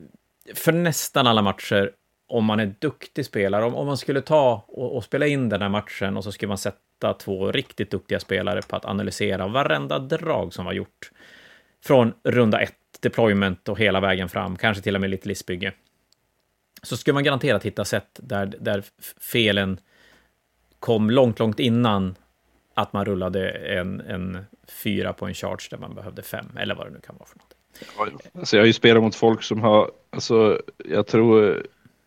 för nästan alla matcher om man är duktig spelare, om, om man skulle ta och, och, spela in den här matchen och så skulle man sätta två riktigt duktiga spelare på att analysera varenda drag som var gjort från runda ett, deployment och hela vägen fram, kanske till och med lite listbygge så skulle man garanterat hitta sätt där, där felen kom långt, långt innan att man rullade en, en fyra på en charge där man behövde fem, eller vad det nu kan vara för något. Alltså jag har ju spelat mot folk som har, alltså jag tror,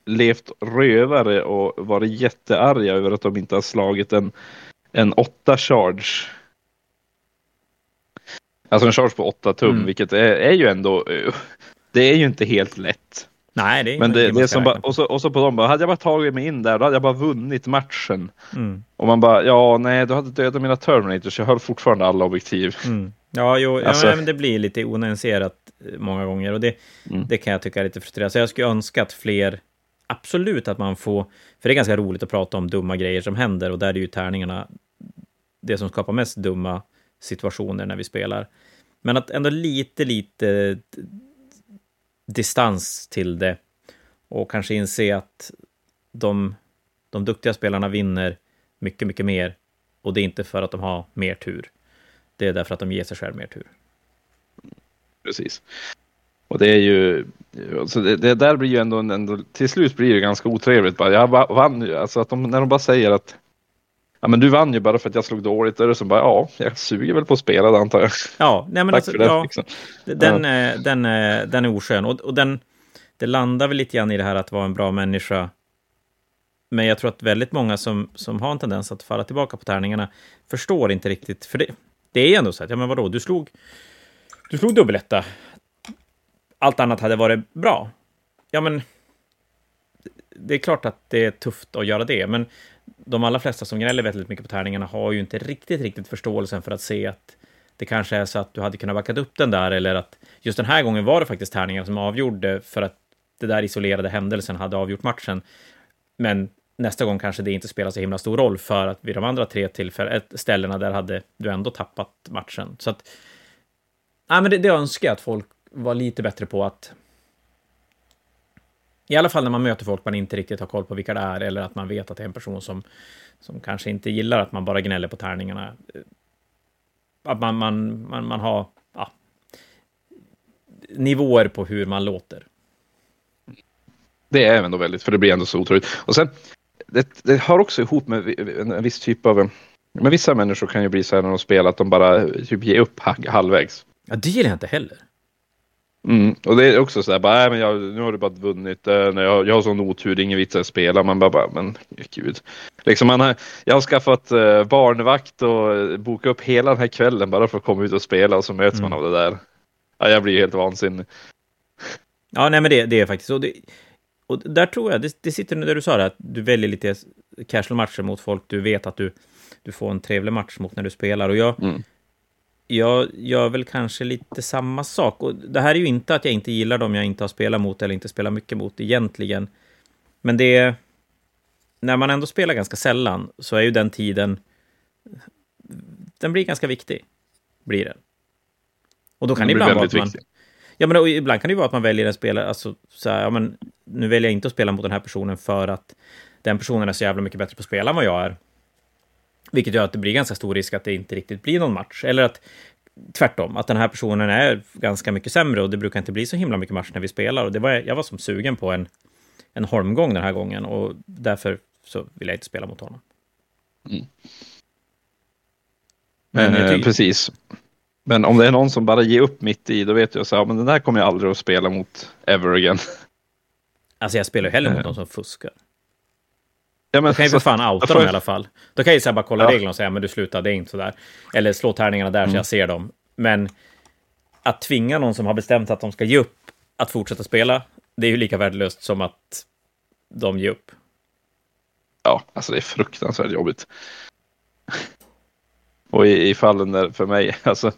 levt rövare och varit jättearga över att de inte har slagit en, en åtta charge. Alltså en charge på 8 tum, mm. vilket är, är, ju ändå, det är ju inte helt lätt. Nej, det är Men det, det är som bara, och, så, och så på dem bara, hade jag bara tagit mig in där, då hade jag bara vunnit matchen. Mm. Och man bara, ja nej, du hade dödat mina Terminators, jag höll fortfarande alla objektiv. Mm. Ja, jo, alltså... ja, men det blir lite onyanserat eh, många gånger och det, mm. det kan jag tycka är lite frustrerande. Så jag skulle önska att fler, absolut att man får, för det är ganska roligt att prata om dumma grejer som händer och där är ju tärningarna det som skapar mest dumma situationer när vi spelar. Men att ändå lite, lite distans till det och kanske inse att de, de duktiga spelarna vinner mycket, mycket mer och det är inte för att de har mer tur. Det är därför att de ger sig själv mer tur. Precis. Och det är ju, alltså det, det där blir ju ändå, ändå, till slut blir det ganska otrevligt. Bara, jag vann ju, alltså att de, när de bara säger att Ja men du vann ju bara för att jag slog dåligt. Då är det som bara, ja, jag suger väl på att spela det antar jag. Ja, nej men alltså, ja, liksom. den, ja. den, den är oskön. Och, och den, det landar väl lite grann i det här att vara en bra människa. Men jag tror att väldigt många som, som har en tendens att falla tillbaka på tärningarna förstår inte riktigt. För det, det är ändå så att, ja men vadå, du slog, du slog dubbeletta. Allt annat hade varit bra. Ja men, det är klart att det är tufft att göra det, men de allra flesta som gnäller väldigt mycket på tärningarna har ju inte riktigt, riktigt förståelsen för att se att det kanske är så att du hade kunnat backa upp den där, eller att just den här gången var det faktiskt tärningar som avgjorde för att det där isolerade händelsen hade avgjort matchen. Men nästa gång kanske det inte spelar så himla stor roll för att vid de andra tre tillfällen, ställena där hade du ändå tappat matchen. Så att, Nej, men det, det önskar jag att folk var lite bättre på att i alla fall när man möter folk man inte riktigt har koll på vilka det är, eller att man vet att det är en person som, som kanske inte gillar att man bara gnäller på tärningarna. Att man, man, man, man har ja, nivåer på hur man låter. Det är ändå väldigt, för det blir ändå så otroligt. Och sen, det, det har också ihop med en viss typ av... Men vissa människor kan ju bli så här när de spelar att de bara typ ger upp halvvägs. Ja, det gillar jag inte heller. Mm. Och det är också så här, bara, men jag, nu har du bara vunnit, äh, jag, jag har sån otur, det är ingen vits att spela. Man bara, bara men gud. Liksom man har, jag har skaffat äh, barnvakt och bokat upp hela den här kvällen bara för att komma ut och spela och så möts mm. man av det där. Ja, jag blir helt vansinnig. Ja, nej men det, det är faktiskt så. Och där tror jag, det, det sitter nu där du sa det, att du väljer lite casual matcher mot folk du vet att du, du får en trevlig match mot när du spelar. Och jag, mm jag gör väl kanske lite samma sak. Och det här är ju inte att jag inte gillar dem jag inte har spelat mot eller inte spelar mycket mot egentligen. Men det är... När man ändå spelar ganska sällan så är ju den tiden... Den blir ganska viktig. Blir den. Och då kan det ibland vara att man... Viktig. Ja, men ibland kan det ju vara att man väljer en spelare, alltså så här, ja men nu väljer jag inte att spela mot den här personen för att den personen är så jävla mycket bättre på att spela än vad jag är. Vilket gör att det blir ganska stor risk att det inte riktigt blir någon match. Eller att tvärtom, att den här personen är ganska mycket sämre och det brukar inte bli så himla mycket match när vi spelar. Och det var, jag var som sugen på en, en holmgång den här gången och därför så vill jag inte spela mot honom. Mm. Men, eh, precis. Men om det är någon som bara ger upp mitt i, då vet jag så här, men den där kommer jag aldrig att spela mot ever again. Alltså jag spelar ju hellre mot eh. de som fuskar. Ja, men, då kan ju för fan outa dem i alla fall. Då kan jag ju bara kolla ja. reglerna och säga men du slutar, det är inte sådär. Eller slå tärningarna där mm. så jag ser dem. Men att tvinga någon som har bestämt att de ska ge upp att fortsätta spela, det är ju lika värdelöst som att de ger upp. Ja, alltså det är fruktansvärt jobbigt. Och i, i fallen där för mig, alltså.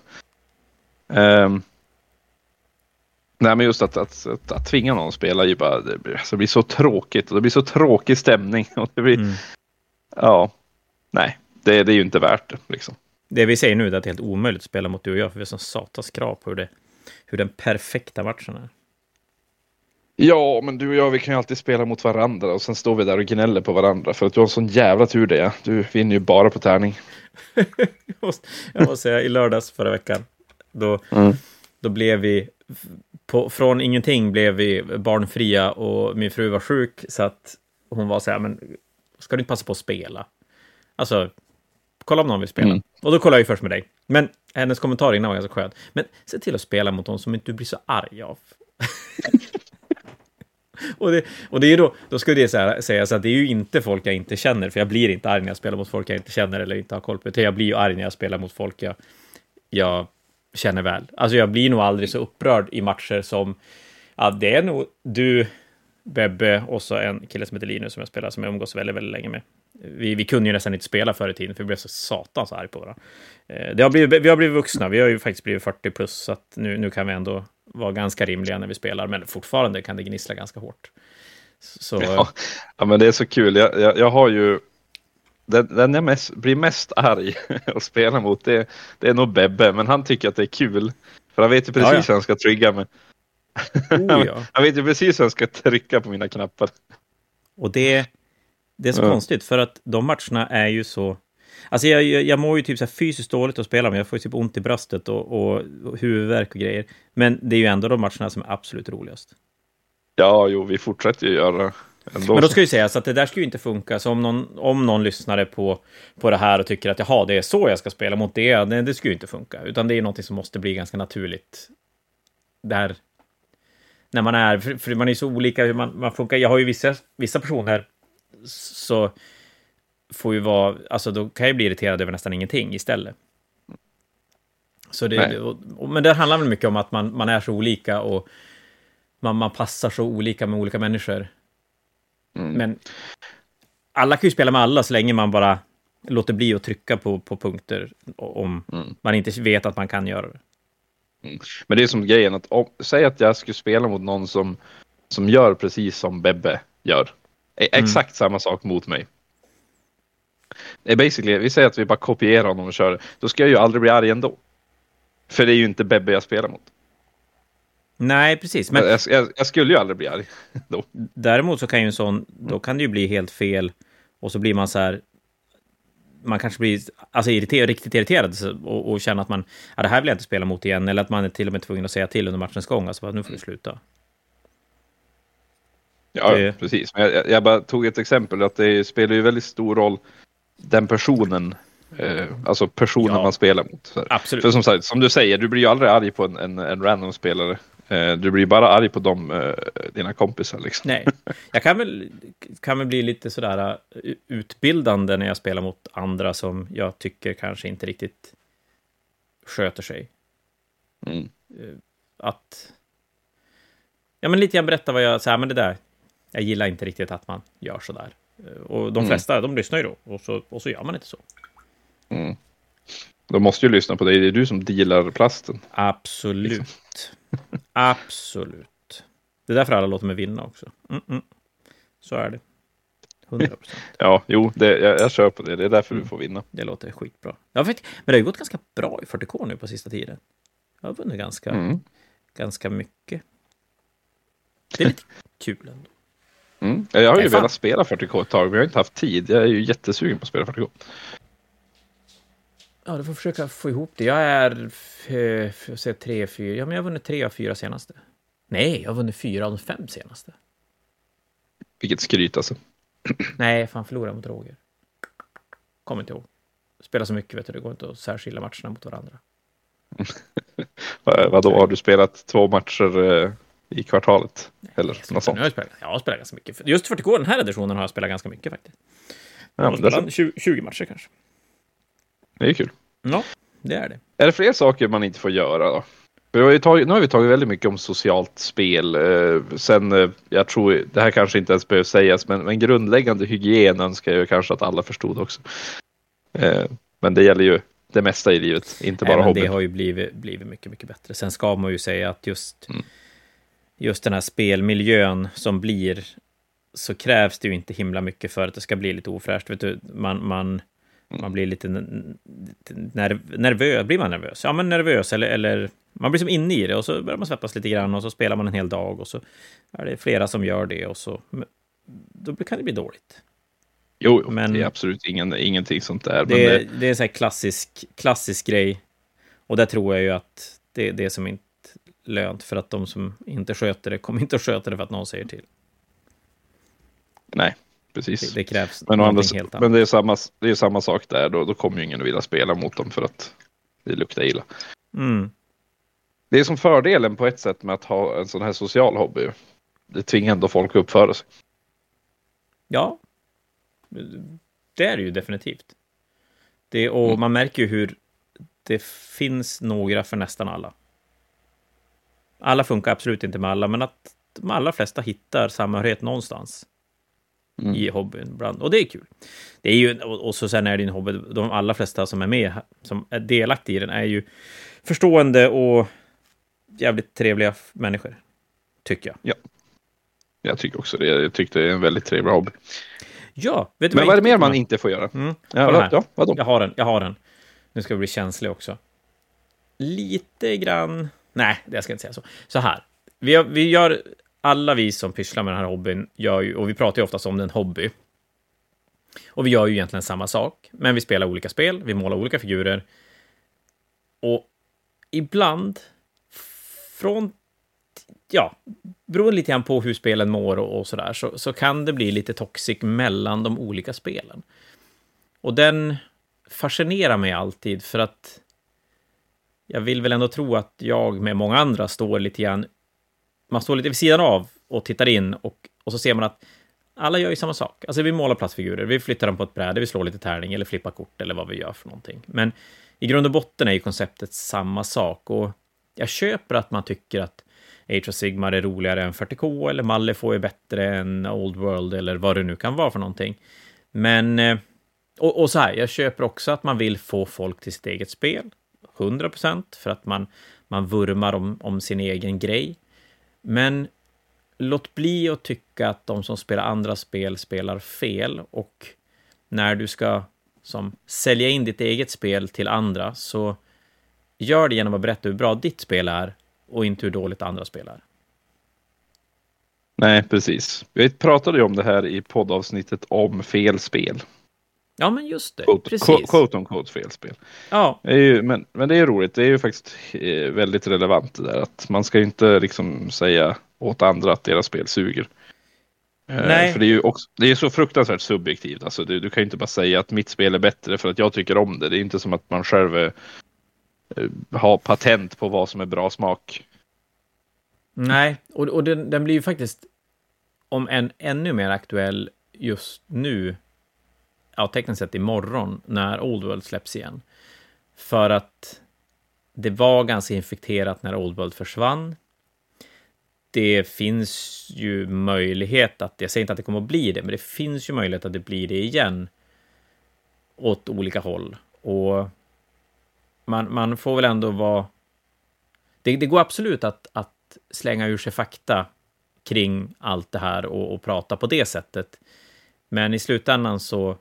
Um, Nej, men just att, att, att, att tvinga någon att spela ju bara, det blir, alltså, det blir så tråkigt och det blir så tråkig stämning. Och det blir, mm. Ja, nej, det, det är ju inte värt det. Liksom. Det vi säger nu är att det är helt omöjligt att spela mot du och jag, för vi har sån satans krav på hur, det, hur den perfekta matchen är. Ja, men du och jag vi kan ju alltid spela mot varandra och sen står vi där och gnäller på varandra för att du har en sån jävla tur det är. Du vinner ju bara på tärning. jag, måste, jag måste säga, i lördags förra veckan, då, mm. då blev vi på, från ingenting blev vi barnfria och min fru var sjuk så att hon var så här, men ska du inte passa på att spela? Alltså, kolla om någon vill spela. Mm. Och då kollade jag ju först med dig. Men hennes kommentar innan var ganska skön. Men se till att spela mot någon som inte du blir så arg av. och, det, och det är ju då, då skulle det sägas att det är ju inte folk jag inte känner, för jag blir inte arg när jag spelar mot folk jag inte känner eller inte har koll på. utan Jag blir ju arg när jag spelar mot folk jag, jag känner väl. Alltså jag blir nog aldrig så upprörd i matcher som, ja, det är nog du, Bebbe och så en kille som heter Linus som jag spelar, som jag umgås väldigt, väldigt länge med. Vi, vi kunde ju nästan inte spela förr i tiden, för vi blev så satans arg på varandra. Eh, det har blivit, vi har blivit vuxna, vi har ju faktiskt blivit 40 plus, så att nu, nu kan vi ändå vara ganska rimliga när vi spelar, men fortfarande kan det gnissla ganska hårt. Så... Ja, ja, men det är så kul. Jag, jag, jag har ju den, den jag mest, blir mest arg att spela mot det, det är nog Bebbe, men han tycker att det är kul. För han vet ju precis ja, ja. hur han ska trigga mig. Oh, ja. han vet ju precis hur han ska trycka på mina knappar. Och det, det är så konstigt, för att de matcherna är ju så... Alltså jag, jag, jag mår ju typ så fysiskt dåligt att spela, men jag får ju typ ont i bröstet och, och huvudvärk och grejer. Men det är ju ändå de matcherna som är absolut roligast. Ja, jo, vi fortsätter ju göra Ändå. Men då ska ju sägas att det där ska ju inte funka. Så om någon, om någon lyssnare på, på det här och tycker att jaha, det är så jag ska spela mot det, det, det ska ju inte funka. Utan det är någonting som måste bli ganska naturligt. Där, när man är, för, för man är så olika hur man, man funkar. Jag har ju vissa, vissa personer så får ju vara, alltså då kan jag bli irriterad över nästan ingenting istället. Så det, och, men det handlar väl mycket om att man, man är så olika och man, man passar så olika med olika människor. Mm. Men alla kan ju spela med alla så länge man bara låter bli att trycka på, på punkter om mm. man inte vet att man kan göra det. Mm. Men det är som grejen att om, säg att jag skulle spela mot någon som, som gör precis som Bebbe gör. Mm. Exakt samma sak mot mig. Det är basically, vi säger att vi bara kopierar honom och kör. Då ska jag ju aldrig bli arg ändå. För det är ju inte Bebbe jag spelar mot. Nej, precis. Men... Jag, jag, jag, skulle ju aldrig bli arg. Då. Däremot så kan ju en sån, då kan det ju bli helt fel och så blir man så här, man kanske blir alltså, irriter, riktigt irriterad och, och känner att man, ja, det här vill jag inte spela mot igen, eller att man är till och med tvungen att säga till under matchens gång, alltså nu får du sluta. Ja, det... precis. Men jag, jag, bara tog ett exempel, att det spelar ju väldigt stor roll, den personen, eh, alltså personen ja. man spelar mot. Absolut. För som, sagt, som du säger, du blir ju aldrig arg på en, en, en random spelare. Eh, du blir bara arg på dem, eh, dina kompisar. Liksom. Nej, jag kan väl, kan väl bli lite sådär eh, utbildande när jag spelar mot andra som jag tycker kanske inte riktigt sköter sig. Mm. Att... Ja, men lite grann berätta vad jag... säger, men det där, jag gillar inte riktigt att man gör sådär. Och de mm. flesta, mm. de lyssnar ju då, och så, och så gör man inte så. Mm. De måste ju lyssna på dig, det är du som dealar plasten. Absolut. Liksom. Absolut. Det är därför alla låter mig vinna också. Mm -mm. Så är det. 100%. ja, jo, det, jag, jag kör på det. Det är därför mm. du får vinna. Det låter skitbra. Ja, men det har ju gått ganska bra i 40K nu på sista tiden. Jag har vunnit ganska, mm. ganska mycket. Det är lite kul ändå. Mm. Jag har ju velat spela 40K ett tag, men jag har inte haft tid. Jag är ju jättesugen på att spela 40K. Ja, du får försöka få ihop det. Jag är, för att säga tre, fyra, ja men jag har vunnit tre av fyra senaste. Nej, jag har vunnit fyra av de fem senaste. Vilket skryt alltså. Nej, fan förlorade mot Roger. Kommer inte ihåg. Spelar så mycket, vet du, det går inte att särskilja matcherna mot varandra. Vadå, har du spelat två matcher eh, i kvartalet? Nej, Eller något sånt? Jag har, spelat, jag har spelat ganska mycket. Just 40K, den här editionen, har jag spelat ganska mycket faktiskt. Ja, spelat 20, 20 matcher kanske. Det är kul. Ja, det är det. Är det fler saker man inte får göra då? Har tagit, nu har vi tagit väldigt mycket om socialt spel. Eh, sen, eh, jag tror, det här kanske inte ens behöver sägas, men, men grundläggande hygien önskar jag kanske att alla förstod också. Eh, men det gäller ju det mesta i livet, inte bara hobby. Det har ju blivit, blivit mycket, mycket bättre. Sen ska man ju säga att just, mm. Just den här spelmiljön som blir, så krävs det ju inte himla mycket för att det ska bli lite ofräscht. Vet du, man, man, man blir lite nerv nervös. Blir man nervös? Ja, men nervös eller, eller man blir som inne i det och så börjar man svettas lite grann och så spelar man en hel dag och så är det flera som gör det och så då kan det bli dåligt. Jo, men det är absolut ingen, ingenting sånt där. Det, det... det är en sån här klassisk, klassisk grej. Och där tror jag ju att det är det som inte lönt för att de som inte sköter det kommer inte att sköta det för att någon säger till. Nej, precis. Det, det krävs men, andra, helt annat. Men det är, samma, det är samma sak där, då, då kommer ju ingen att vilja spela mot dem för att det luktar illa. Mm. Det är som fördelen på ett sätt med att ha en sån här social hobby. Det tvingar ändå folk att uppföra sig. Ja, det är det ju definitivt. Det, och mm. man märker ju hur det finns några för nästan alla. Alla funkar absolut inte med alla, men att de allra flesta hittar samhörighet någonstans mm. i hobbyn. Bland, och det är kul. Det är ju, och så sen är det en hobby, de allra flesta som är med, som är delaktiga i den, är ju förstående och jävligt trevliga människor. Tycker jag. Ja. Jag tycker också det. Jag tyckte det är en väldigt trevlig hobby. Ja, vet du Men vad, är det mer man inte får göra? Mm. Ja, ja, vadå? Jag har den, jag har den. Nu ska vi bli känslig också. Lite grann... Nej, jag ska inte säga så. Så här. Vi, vi gör... Alla vi som pysslar med den här hobbyn, gör ju, och vi pratar ju oftast om den hobby. Och vi gör ju egentligen samma sak, men vi spelar olika spel, vi målar olika figurer. Och ibland, från ja, beroende lite grann på hur spelen mår och, och sådär, så, så kan det bli lite toxic mellan de olika spelen. Och den fascinerar mig alltid, för att jag vill väl ändå tro att jag med många andra står lite grann, man står lite vid sidan av och tittar in och, och så ser man att alla gör ju samma sak. Alltså vi målar plastfigurer, vi flyttar dem på ett bräde, vi slår lite tärning eller flippar kort eller vad vi gör för någonting. Men i grund och botten är ju konceptet samma sak och jag köper att man tycker att Age of Sigmar är roligare än 40K eller Malifaux är bättre än Old World eller vad det nu kan vara för någonting. Men, eh, och, och så här, jag köper också att man vill få folk till sitt eget spel. 100% för att man, man vurmar om, om sin egen grej. Men låt bli att tycka att de som spelar andra spel spelar fel och när du ska som sälja in ditt eget spel till andra så gör det genom att berätta hur bra ditt spel är och inte hur dåligt andra spelar. Nej, precis. Vi pratade ju om det här i poddavsnittet om fel spel. Ja, men just det. Quote, precis. Quote on quote felspel. Ja. Det ju, men, men det är roligt. Det är ju faktiskt eh, väldigt relevant det där att man ska inte liksom säga åt andra att deras spel suger. Eh, Nej. För det är ju också, det är så fruktansvärt subjektivt. Alltså, du, du kan ju inte bara säga att mitt spel är bättre för att jag tycker om det. Det är inte som att man själv är Eh, ha patent på vad som är bra smak. Nej, och, och den, den blir ju faktiskt om en ännu mer aktuell just nu, ja, tekniskt sett imorgon, när Old World släpps igen. För att det var ganska infekterat när Old World försvann. Det finns ju möjlighet att, jag säger inte att det kommer att bli det, men det finns ju möjlighet att det blir det igen åt olika håll. Och man, man får väl ändå vara... Det, det går absolut att, att slänga ur sig fakta kring allt det här och, och prata på det sättet. Men i slutändan så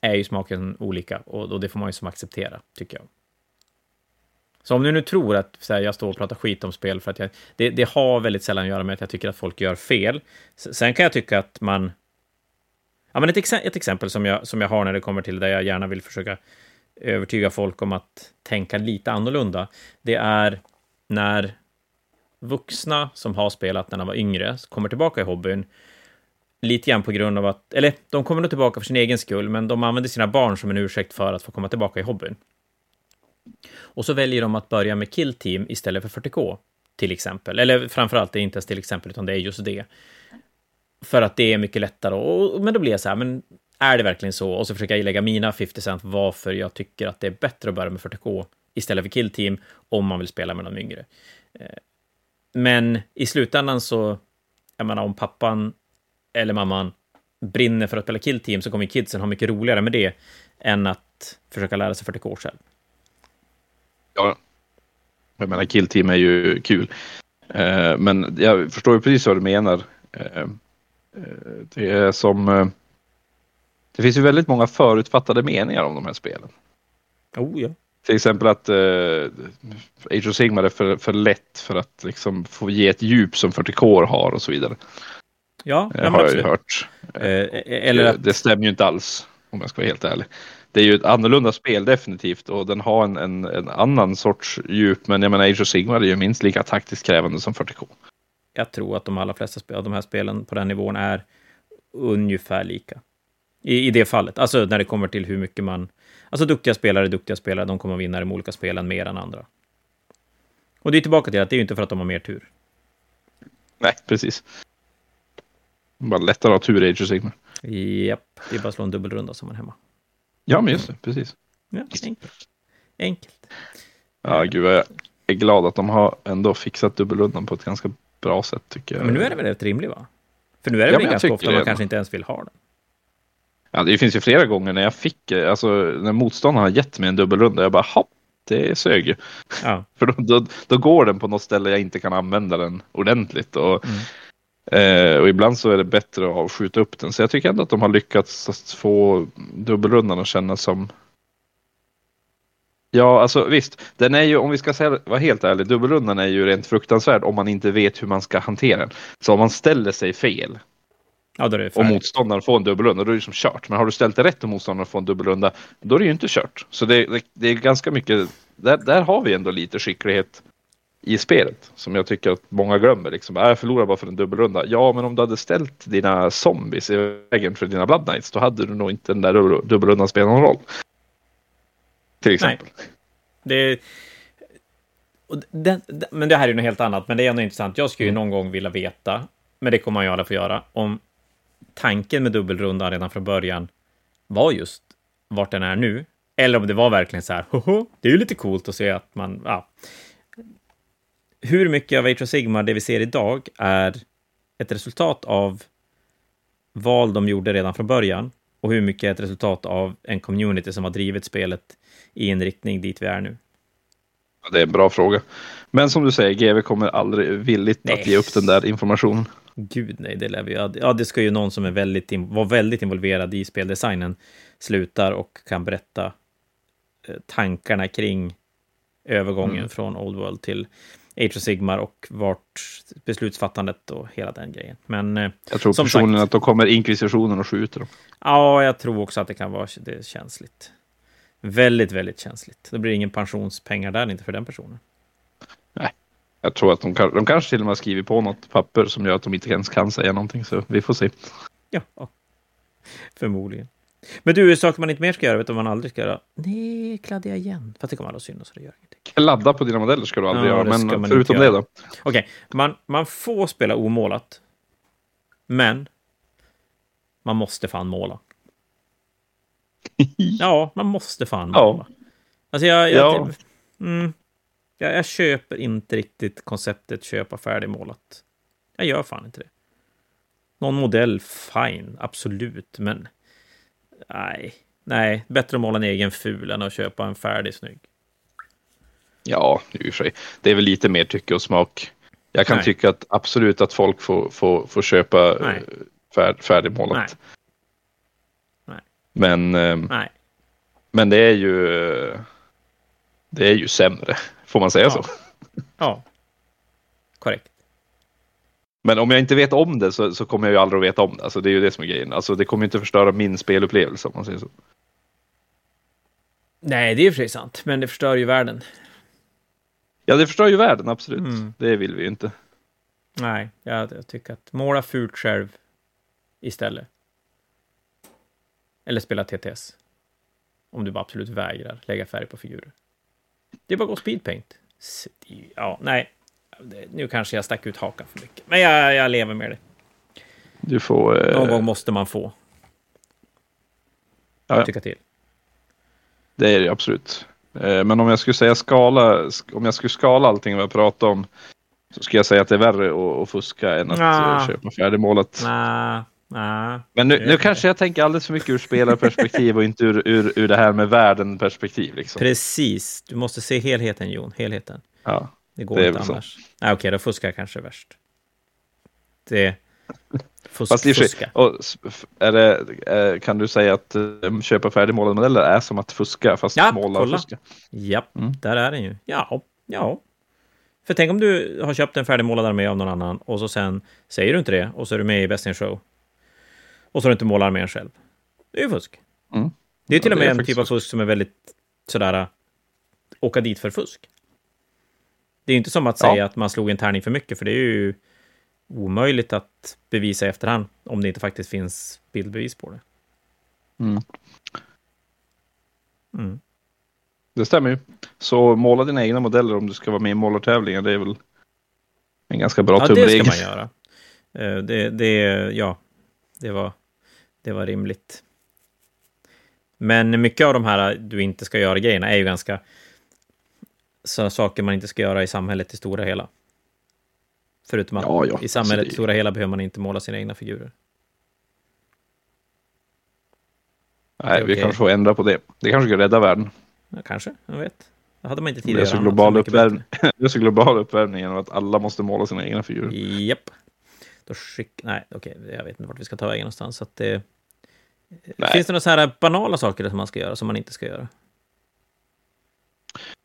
är ju smaken olika och, och det får man ju som acceptera, tycker jag. Så om du nu tror att så här, jag står och pratar skit om spel för att jag... Det, det, har väldigt sällan att göra med att jag tycker att folk gör fel. Sen kan jag tycka att man... Ja, men ett, ex ett exempel som jag, som jag har när det kommer till där jag gärna vill försöka övertyga folk om att tänka lite annorlunda, det är när vuxna som har spelat när de var yngre kommer tillbaka i hobbyn, lite grann på grund av att, eller de kommer nog tillbaka för sin egen skull, men de använder sina barn som en ursäkt för att få komma tillbaka i hobbyn. Och så väljer de att börja med Kill Team istället för 40K, till exempel. Eller framförallt, det är inte ens till exempel, utan det är just det. För att det är mycket lättare. Och, men då blir jag så här, men är det verkligen så? Och så försöker jag lägga mina 50 cent varför jag tycker att det är bättre att börja med 40K istället för Kill Team om man vill spela med någon yngre. Eh, men i slutändan så, jag menar om pappan eller mamman brinner för att spela Kill Team så kommer kidsen ha mycket roligare med det än att försöka lära sig 40K själv. Ja, jag menar Kill Team är ju kul. Eh, men jag förstår ju precis vad du menar. Eh, det är som det finns ju väldigt många förutfattade meningar om de här spelen. Oh ja. Till exempel att uh, Age of Sigmar är för, för lätt för att liksom få ge ett djup som 40K har och så vidare. Ja, det har jag ju hört. Eh, eller att... Det stämmer ju inte alls om jag ska vara helt ärlig. Det är ju ett annorlunda spel definitivt och den har en, en, en annan sorts djup. Men jag menar Age of Sigmar är ju minst lika taktiskt krävande som 40K. Jag tror att de allra flesta av de här spelen på den nivån är ungefär lika. I, I det fallet, alltså när det kommer till hur mycket man... Alltså duktiga spelare, duktiga spelare, de kommer att vinna de olika spelen mer än andra. Och det är tillbaka till att det är ju inte för att de har mer tur. Nej, precis. Bara lättare att ha tur i Age of Sigmar. Japp, det är bara att slå en dubbelrunda som man hemma. Ja, men just det, precis. Ja, enkelt. Enkelt. Ja, gud, jag är glad att de har ändå fixat dubbelrundan på ett ganska bra sätt tycker jag. Men nu är det väl rätt rimligt va? För nu är det Ja, väl ganska ofta man det. kanske inte ens vill ha den. Ja, det finns ju flera gånger när jag fick, alltså när motståndaren har gett mig en dubbelrunda, jag bara hopp, det sög ju. Ja, För då, då, då går den på något ställe jag inte kan använda den ordentligt. Och, eh, och ibland så är det bättre att skjuta upp den. Så jag tycker ändå att de har lyckats få dubbelrundan att kännas som Ja, alltså visst. Den är ju, om vi ska säga, vara helt ärlig, dubbelrundan är ju rent fruktansvärd om man inte vet hur man ska hantera den. Så om man ställer sig fel ja då är det och motståndaren får en dubbelrunda, då är det som kört. Men har du ställt det rätt och motståndaren får en dubbelrunda, då är det ju inte kört. Så det, det, det är ganska mycket, där, där har vi ändå lite skicklighet i spelet som jag tycker att många glömmer. Liksom, "Ah, jag förlorar bara för en dubbelrunda. Ja, men om du hade ställt dina zombies i vägen för dina Blood Knights, då hade du nog inte den där dubbel- dubbelrundan spelat någon roll. Till exempel. Det, och det, det, men det här är ju något helt annat, men det är ändå intressant. Jag skulle ju någon gång vilja veta, men det kommer man ju aldrig få göra, om tanken med dubbelrundan redan från början var just vart den är nu, eller om det var verkligen så här, hoho, det är ju lite coolt att se att man, ja. Hur mycket av Age of Sigmar, det vi ser idag, är ett resultat av val de gjorde redan från början, och hur mycket är ett resultat av en community som har drivit spelet i en riktning dit vi är nu. Ja, Det är en bra fråga. Men som du säger, GV kommer aldrig villigt Nej. att ge upp den där informationen. Gud nej, det lär vi Ja, det ska ju någon som är väldigt, var väldigt involverad i speldesignen slutar och kan berätta eh, tankarna kring övergången Mm. från Old World till Age of Sigmar och vart beslutsfattandet och hela den grejen. Men eh, Jag tror Som personligen sagt. att då kommer inkvisitionen och skjuter dem. ja, jag tror också att det kan vara det är känsligt. Väldigt, väldigt känsligt. Det blir ingen pensionspengar där inte för den personen. Jag tror att de, kan, de kanske till och med har skrivit på något papper som gör att de inte ens kan säga någonting. Så vi får se. Ja. förmodligen. Men du, saker man inte mer ska göra, vet du vad man aldrig ska göra? Nej, kladdiga igen. Fast det kommer alla synas, så det gör ingenting. Kladda på dina modeller ska du aldrig Ja, göra. Men förutom det då. Okej, man, man får spela omålat. Men man måste fan måla. Ja, man måste fan Ja. måla. Alltså jag, jag, Ja. mm, jag, jag köper inte riktigt konceptet köpa färdigmålat. Jag gör fan inte det. Någon modell, fine, absolut, men nej, nej, bättre att måla en egen ful än att köpa en färdig snygg. Ja, i och för sig. Det är väl lite mer tycke och smak. Jag kan Nej. tycka att absolut att folk får, får, får köpa Nej. eh, fär, färdigmålat. Nej. Nej. Men, ehm, Nej, men det är ju eh, det är ju sämre. Får man säga Ja. så? ja, korrekt. Men om jag inte vet om det så, så kommer jag ju aldrig att veta om det. Alltså det är ju det som är grejen. Alltså det kommer ju inte förstöra min spelupplevelse om man säger så. Nej, det är ju för sant, men det förstör ju världen. Ja, det förstör ju världen, absolut. Mm. Det vill vi ju inte. Nej, jag, jag tycker att måla fult själv istället. Eller spela TTS. Om du bara absolut vägrar lägga färg på figurer. Det är bara att gå speedpaint. Ja, nej. Nu kanske jag stack ut hakan för mycket. Men jag, jag lever med det. Du får... eh, Någon gång måste man få ja, tycka till. det är det absolut. Eh, Men om jag skulle säga skala, sk- om jag skulle skala allting vi har pratat om så skulle jag säga att det är värre att, att fuska än att eh, köpa färdigmålat. Nej, nej. Men nu, nu kanske jag tänker alldeles för mycket ur spelarperspektiv och inte ur, ur, ur det här med världen-perspektiv. Liksom. Precis. Du måste se helheten, Jon. Helheten. Ja. Det går Det inte så. annars. Nej, okej, då fuskar jag kanske värst. Det... Fusk, Fast och fuska. och är det, eh, kan du säga att eh, köpa färdigmålade modeller är som att fuska fast Ja, måla och kolla. fuska? Japp, Mm. där är den ju. Ja, ja. För tänk om du har köpt en färdigmålad armé av någon annan och så sen säger du inte det och så är du med i Best in Show. Och så har du inte målat armén själv. Det är ju fusk. Mm. Det är till Ja, och med en typ av fusk som är väldigt sådär åka dit för fusk. Det är ju inte som att Ja. säga att man slog en tärning för mycket, för det är ju omöjligt att bevisa i efterhand om det inte faktiskt finns bildbevis på det. Mm. Mm. Det stämmer ju. Så måla dina egna modeller om du ska vara med i målartävlingar. Det är väl en ganska bra Ja, det tumregel. ska man göra. Eh, Det, det, ja, det var, det var rimligt. Men mycket av de här du inte ska göra grejerna är ju ganska... sådana saker man inte ska göra i samhället i stora hela. Förutom att Ja, ja, i samhället alltså i det- stora hela behöver man inte måla sina egna figurer. Nej, vi kanske får ändra på det. Det kanske kan rädda världen. Ja, kanske, jag vet. Det hade man inte Det tidigare. är så annat, global så global uppvärmning genom att alla måste måla sina egna figurer. Japp. Då skick... Nej, okej, jag vet inte vart vi ska ta vägen någonstans. Så att det... Nej. Finns det några så här banala saker som man ska göra som man inte ska göra?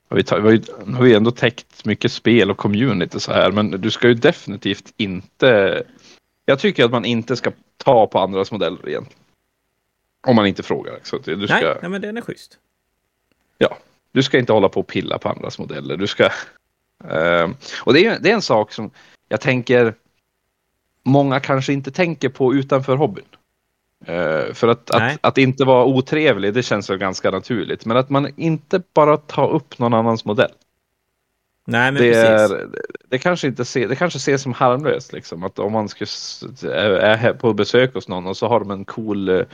Vi, tar, vi, har ju, har vi ändå täckt mycket spel och community så här, men du ska ju definitivt inte... Jag tycker att man inte ska ta på andras modeller egentligen. Om man inte frågar. Så att du, ska, Nej, nej, men den är schysst. du ska inte hålla på och pilla på andras modeller. Du ska... Ehm, och det är, det är en sak som jag tänker många kanske inte tänker på utanför hobbyn. Eh, för att, att, att inte vara otrevlig, det känns väl ganska naturligt. Men att man inte bara tar upp någon annans modell. Nej, men det, precis. är, det, kanske inte se, det kanske ses som harmlöst. Liksom, att om man ska, är på besök hos någon och så har de en cool, eh,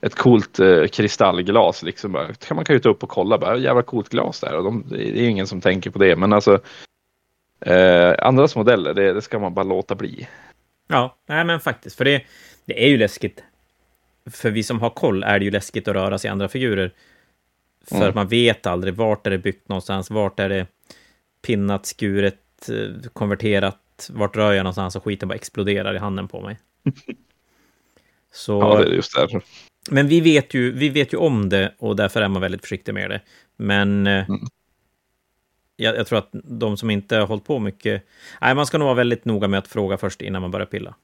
ett coolt eh, kristallglas. Liksom, bara, kan man kan ju ta upp och kolla. Bara, jävla coolt glas där. Och de, det är ingen som tänker på det. Men alltså eh, andras modeller, det, det ska man bara låta bli. Ja, nej, men faktiskt. För det, det är ju läskigt. För vi som har koll är det ju läskigt att röra sig i andra figurer. För Mm. att man vet aldrig vart är det byggt någonstans, vart är det pinnat, skuret, eh, konverterat, vart rör jag någonstans och skiten bara exploderar i handen på mig. Så, Ja, det är just därför. Men vi vet, ju, vi vet ju om det och därför är man väldigt försiktig med det. Men eh, Mm. jag, jag tror att de som inte har hållit på mycket... Nej, man ska nog vara väldigt noga med att fråga först innan man börjar pilla.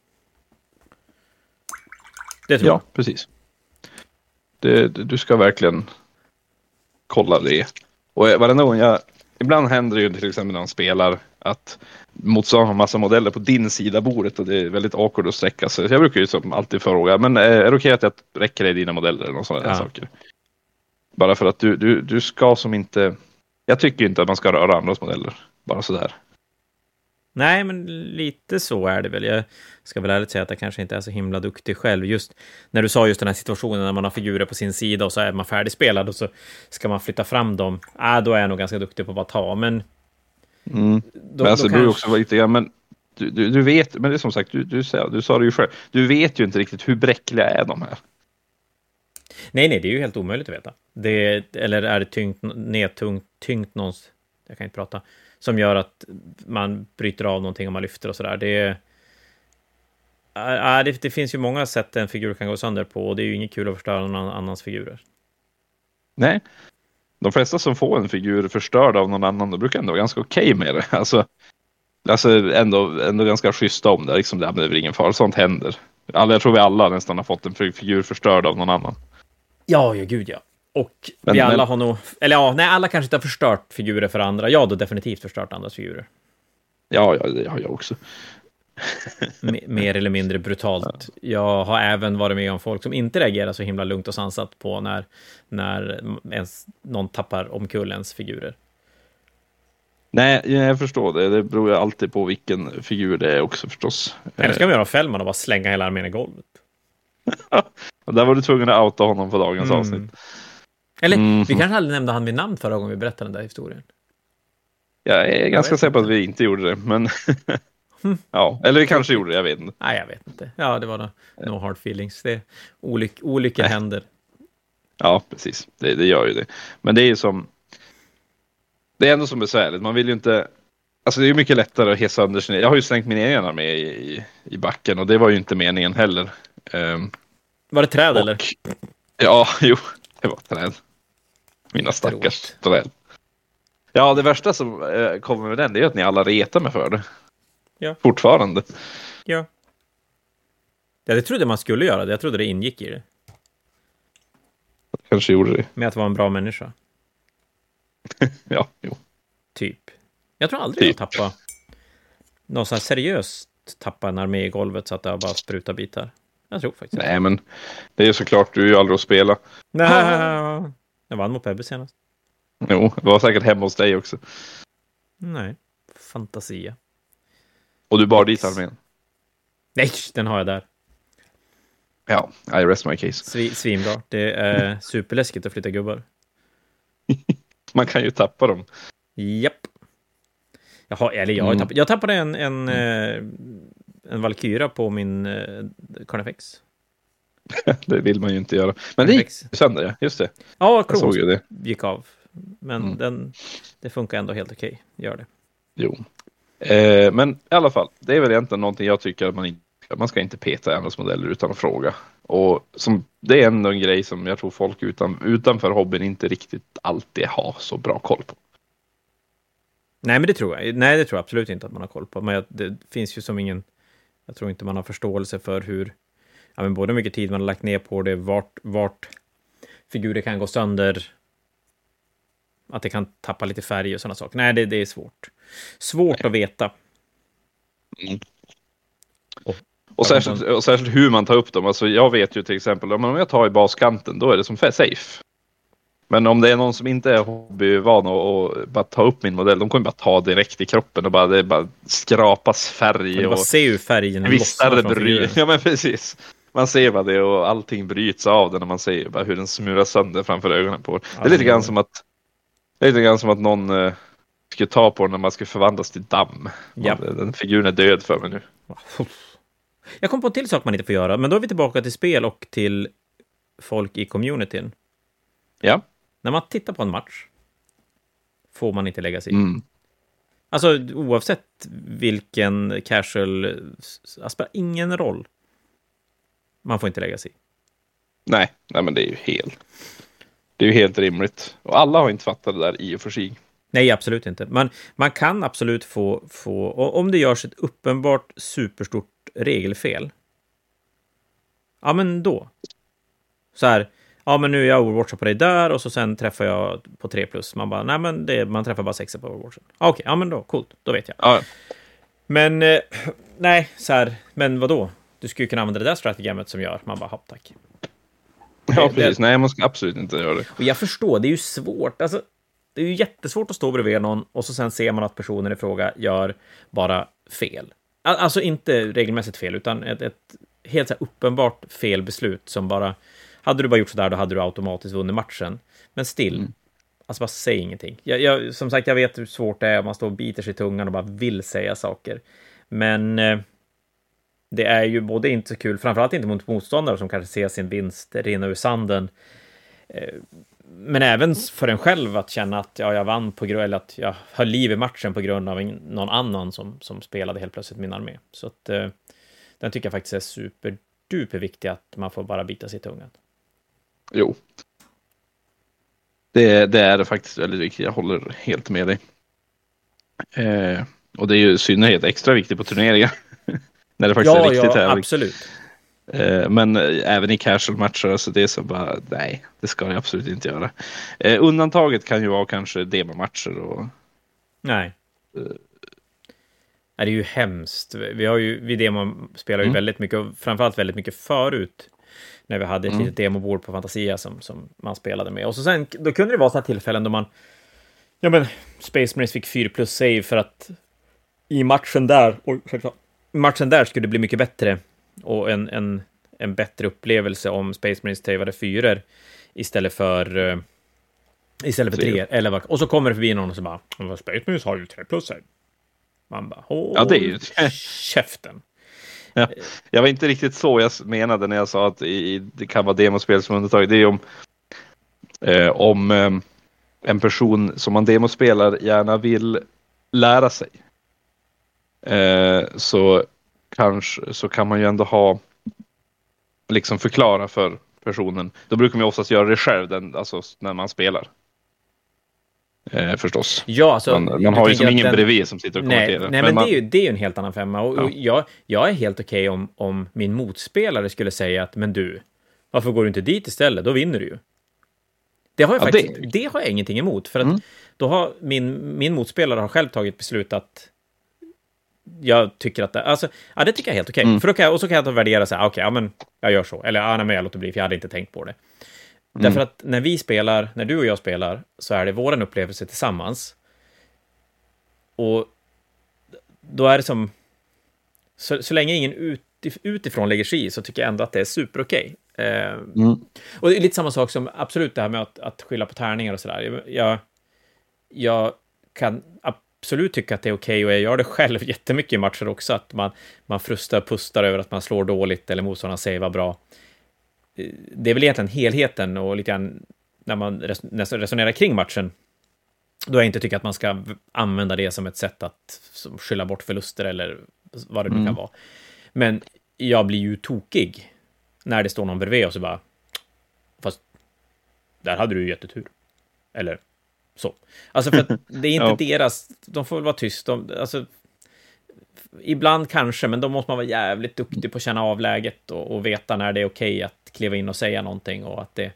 Det tror Ja, precis. Det, du ska verkligen kolla det. Och eh, varenda gång jag... Ibland händer det ju till exempel när man spelar att motståndaren har massa modeller på din sida bordet och det är väldigt awkward att sträcka sig. Så jag brukar ju som alltid fråga, men eh, är det okej att jag räcker dig dina modeller eller sådana Ja. saker? Bara för att du, du, du ska som inte... Jag tycker inte att man ska röra andras modeller. Bara sådär. Nej, men lite så är det väl. Jag ska väl ärligt säga att jag kanske inte är så himla duktig själv. Just när du sa just den här situationen när man har figurer på sin sida och så är man färdigspelad och så ska man flytta fram dem. Ah, då är jag nog ganska duktig på att bara ta, men... Mm. Då, men alltså, då kanske- också vara lite grann, men du, du, du vet, men det är som sagt, du, du, sa, du sa det ju själv, du vet ju inte riktigt hur bräckliga är de här. Nej, nej, det är ju helt omöjligt att veta. Det, eller är det tyngt, nedtungt, tyngt någons... Jag kan inte prata. Som gör att man bryter av någonting om man lyfter och sådär. Det, äh, det, det finns ju många sätt en figur kan gå sönder på och det är ju inget kul att förstöra någon annans figurer. Nej. De flesta som får en figur förstörd av någon annan, de brukar ändå vara ganska okej med det. Alltså, alltså ändå, ändå ganska schyssta om det. Liksom, det är väl ingen fara, sånt händer. Alla, jag tror vi alla nästan har fått en figur förstörd av någon annan. Ja, ja, gud ja. Och Men- vi alla men- har nog... Eller ja, nej, alla kanske inte har förstört figurer för andra. Jag har då definitivt förstört andras figurer. Ja, ja, det har jag också. Mer eller mindre brutalt. Jag har även varit med om folk som inte reagerar så himla lugnt och sansat på när, när ens, någon tappar omkull ens figurer. Nej, jag förstår det. Det beror ju alltid på vilken figur det är också förstås. Eller ska man göra Fällman och bara slänga hela armén i golvet? Där var du tvungen att outa honom på dagens Mm. avsnitt. Eller, Mhm. vi kanske aldrig nämnde han vid namn förra gången vi berättade den där historien. Jag är ganska säker på att vi inte gjorde det, men ja, eller vi kanske gjorde det, jag vet inte. Nej, jag vet inte. Ja, det var no, no hard feelings. Det, olyck, olyckor Nej. händer. Ja, precis. Det, det gör ju det. Men det är ju som... Det är ändå som besvärligt. Man vill ju inte... Alltså det är ju mycket lättare att hissa sönder sin... Jag har ju slängt min egen armé i, i, i backen och det var ju inte meningen heller. Ehm, Var det träd och, eller? Ja, jo, det var träd. Mina stackars träd. Ja, det värsta som eh, kommer med den det är att ni alla retar mig för det. Ja. Fortfarande. Ja. ja. Det trodde man skulle göra. det. Jag trodde det ingick i det. Kanske gjorde det. Med att vara en bra människa. Ja, jo. Typ. Jag tror aldrig Typ. jag tappade något så här seriöst tappa en armé i golvet så att det bara sprutat bitar. Jag tror faktiskt Nej, men det är ju såklart, du är ju aldrig att spela. Nej. Jag vann mot Pebbe senast. Jo, det var säkert hemma hos dig också. Nej. Fantasia. Och du bar dit armén. Nej, den har jag där. Ja, I rest my case. Svi, svinbra. Det är superläskigt att flytta gubbar. Man kan ju tappa dem. Japp. Jaha, eller jag, Mm. tappade, jag tappade en, en, eh, en Valkyra på min eh, Carnifex. det vill man ju inte göra. Men det gick sönder, ja. Just det. Ja, Kronos det. gick av. Men Mm. den, det funkar ändå helt okej. Gör det. Jo. Eh, men i alla fall, det är väl egentligen någonting jag tycker att man inte man ska inte peta i andras modeller utan att fråga. Och som, det är ändå en grej som jag tror folk utan, utanför hobbyn inte riktigt alltid har så bra koll på. Nej, men det tror jag. Nej, det tror jag absolut inte att man har koll på. Men jag, det finns ju som ingen... Jag tror inte man har förståelse för hur... Ja, men både hur mycket tid man har lagt ner på det, vart, vart figurer kan gå sönder. Att det kan tappa lite färg och sådana saker. Nej, det, det är svårt. Svårt att veta. Och särskilt, och särskilt hur man tar upp dem. Alltså jag vet ju till exempel om jag tar i baskanten då är det som safe. Men om det är någon som inte är hobbyvan och, och bara ta upp min modell, de kommer bara ta direkt i kroppen och bara, det bara skrapas färg. Man bara och ser hur färgen lossnar från bry- figuren. Ja men precis. Man ser bara det och allting bryts av det när man ser bara hur den smulas sönder framför ögonen på. Det är lite grann som att det är lite grann som att någon eh, skulle ta på den när man ska förvandlas till damm. Ja. Den figuren är död för mig nu. Jag kom på en till sak man inte får göra, men då är vi tillbaka till spel och till folk i communityn. Ja. När man tittar på en match får man inte lägga sig i. Mm. Alltså oavsett vilken casual... Det spelar ingen roll. Man får inte lägga sig i. Nej, nej men det är ju helt. Det är ju helt rimligt. Och alla har inte fattat det där i och för sig. Nej, absolut inte. Man, man kan absolut få, få... Om det görs ett uppenbart superstort regelfel. Ja, men då. Så här. Ja, men nu är jag overwatchar på dig där och så sen träffar jag på 3 plus. Man bara, nej men det, man träffar bara 6 på overwatchen. Ja, Okej, ja men då, coolt, då vet jag. Ja, Men, eh, nej, så här, men vad då? Du skulle kunna använda det där strategamet som gör, man bara, hopp tack. ja det- precis. Nej, man ska absolut inte göra det. Och jag förstår, det är ju svårt. Alltså, det är ju jättesvårt att stå bredvid någon och så sen ser man att personen i fråga gör bara fel. Al- Alltså inte regelmässigt fel, utan ett, ett helt så uppenbart fel beslut som bara... Hade du bara gjort sådär, då hade du automatiskt vunnit matchen. Men still, alltså bara säg ingenting. Jag, jag, som sagt, jag vet hur svårt det är om man står och biter sig i tungan och bara vill säga saker. Men eh, det är ju både inte så kul, framförallt inte mot motståndare som kanske ser sin vinst rinna ur sanden eh, men även för en själv att känna att ja, jag vann på grund eller att jag höll liv i matchen på grund av någon annan som, som spelade helt plötsligt min armé. Så att eh, den tycker jag faktiskt är superduper viktig att man får bara bita sig i tungan. Jo. Det, det är det faktiskt väldigt viktigt. Jag håller helt med dig. Eh, och det är ju i synnerhet extra viktigt på turneringar. När det faktiskt är riktigt tävling. absolut. Eh, men eh, även i casual-matcher, så det är så bara, nej, det ska jag absolut inte göra. Eh, undantaget kan ju vara kanske demomatcher och Nej. Nej, det är ju hemskt. Vi har ju, vi demo spelar ju Mm. väldigt mycket, och framförallt väldigt mycket förut. När vi hade ett Mm. litet demobord på Fantasia som, som man spelade med. Och så sen, då kunde det vara sådana tillfällen då man... Ja men, Space Marines fick 4 plus save för att i matchen där, oj, ursäkta. Matchen där skulle bli mycket bättre. Och en, en, en bättre upplevelse om Space Marines savade fyror istället för... eh, Istället för Tre. tre, eller vad, och så kommer det förbi någon och så bara "Men vad Space Marines har ju 3 plus. Man bara, Håll Ja, det är ju- käften. Jag var inte riktigt så jag menade när jag sa att i, det kan vara demospel som undantag. Det är om, eh, om eh, en person som man demospelar gärna vill lära sig. Eh, så, kanske, så kan man ju ändå ha liksom förklara för personen. Då brukar man ju oftast göra det själv den, alltså, när man spelar. Eh, förstås. Ja, alltså, Man, man har ju som ingen den- bredvid som sitter och Nej, kommenterar. nej men, man, det, är ju, det är ju en helt annan femma. Och, Ja. och jag, jag är helt okej om, om min motspelare skulle säga att men du, varför går du inte dit istället? Då vinner du ju. Det har jag Ja, faktiskt, det- det... har jag ingenting emot. För att Mm. då har min, min motspelare har själv tagit beslut att jag tycker att det, alltså, ja, det tycker jag är helt okej. Mm. För då kan jag, och så kan jag ta och värdera så här, okej, ja men jag gör så. Eller ja, nej, men jag låter bli, för jag hade inte tänkt på det. Mm. Därför att när vi spelar, när du och jag spelar, så är det våran upplevelse tillsammans. Och då är det som... Så, så länge ingen utif- utifrån lägger sig i så tycker jag ändå att det är superokej. Eh, Mm. och det är lite samma sak som absolut det här med att, att skylla på tärningar och sådär. Jag, jag kan absolut tycka att det är okej, okay, och jag gör det själv jättemycket i matcher också, att man, man frustar och pustar över att man slår dåligt eller motståndaren säger bra. Eh, det är väl egentligen helheten och lite grann när man resonerar kring matchen, då jag inte tycker att man ska använda det som ett sätt att skylla bort förluster eller vad det nu mm. kan vara. Men jag blir ju tokig när det står någon bredvid och så bara, fast där hade du ju jättetur. Eller så. Alltså för att det är inte ja. deras, de får väl vara tyst. alltså, ibland kanske, men då måste man vara jävligt duktig på att känna av läget och, och veta när det är okej okay att kliva in och säga någonting och att det,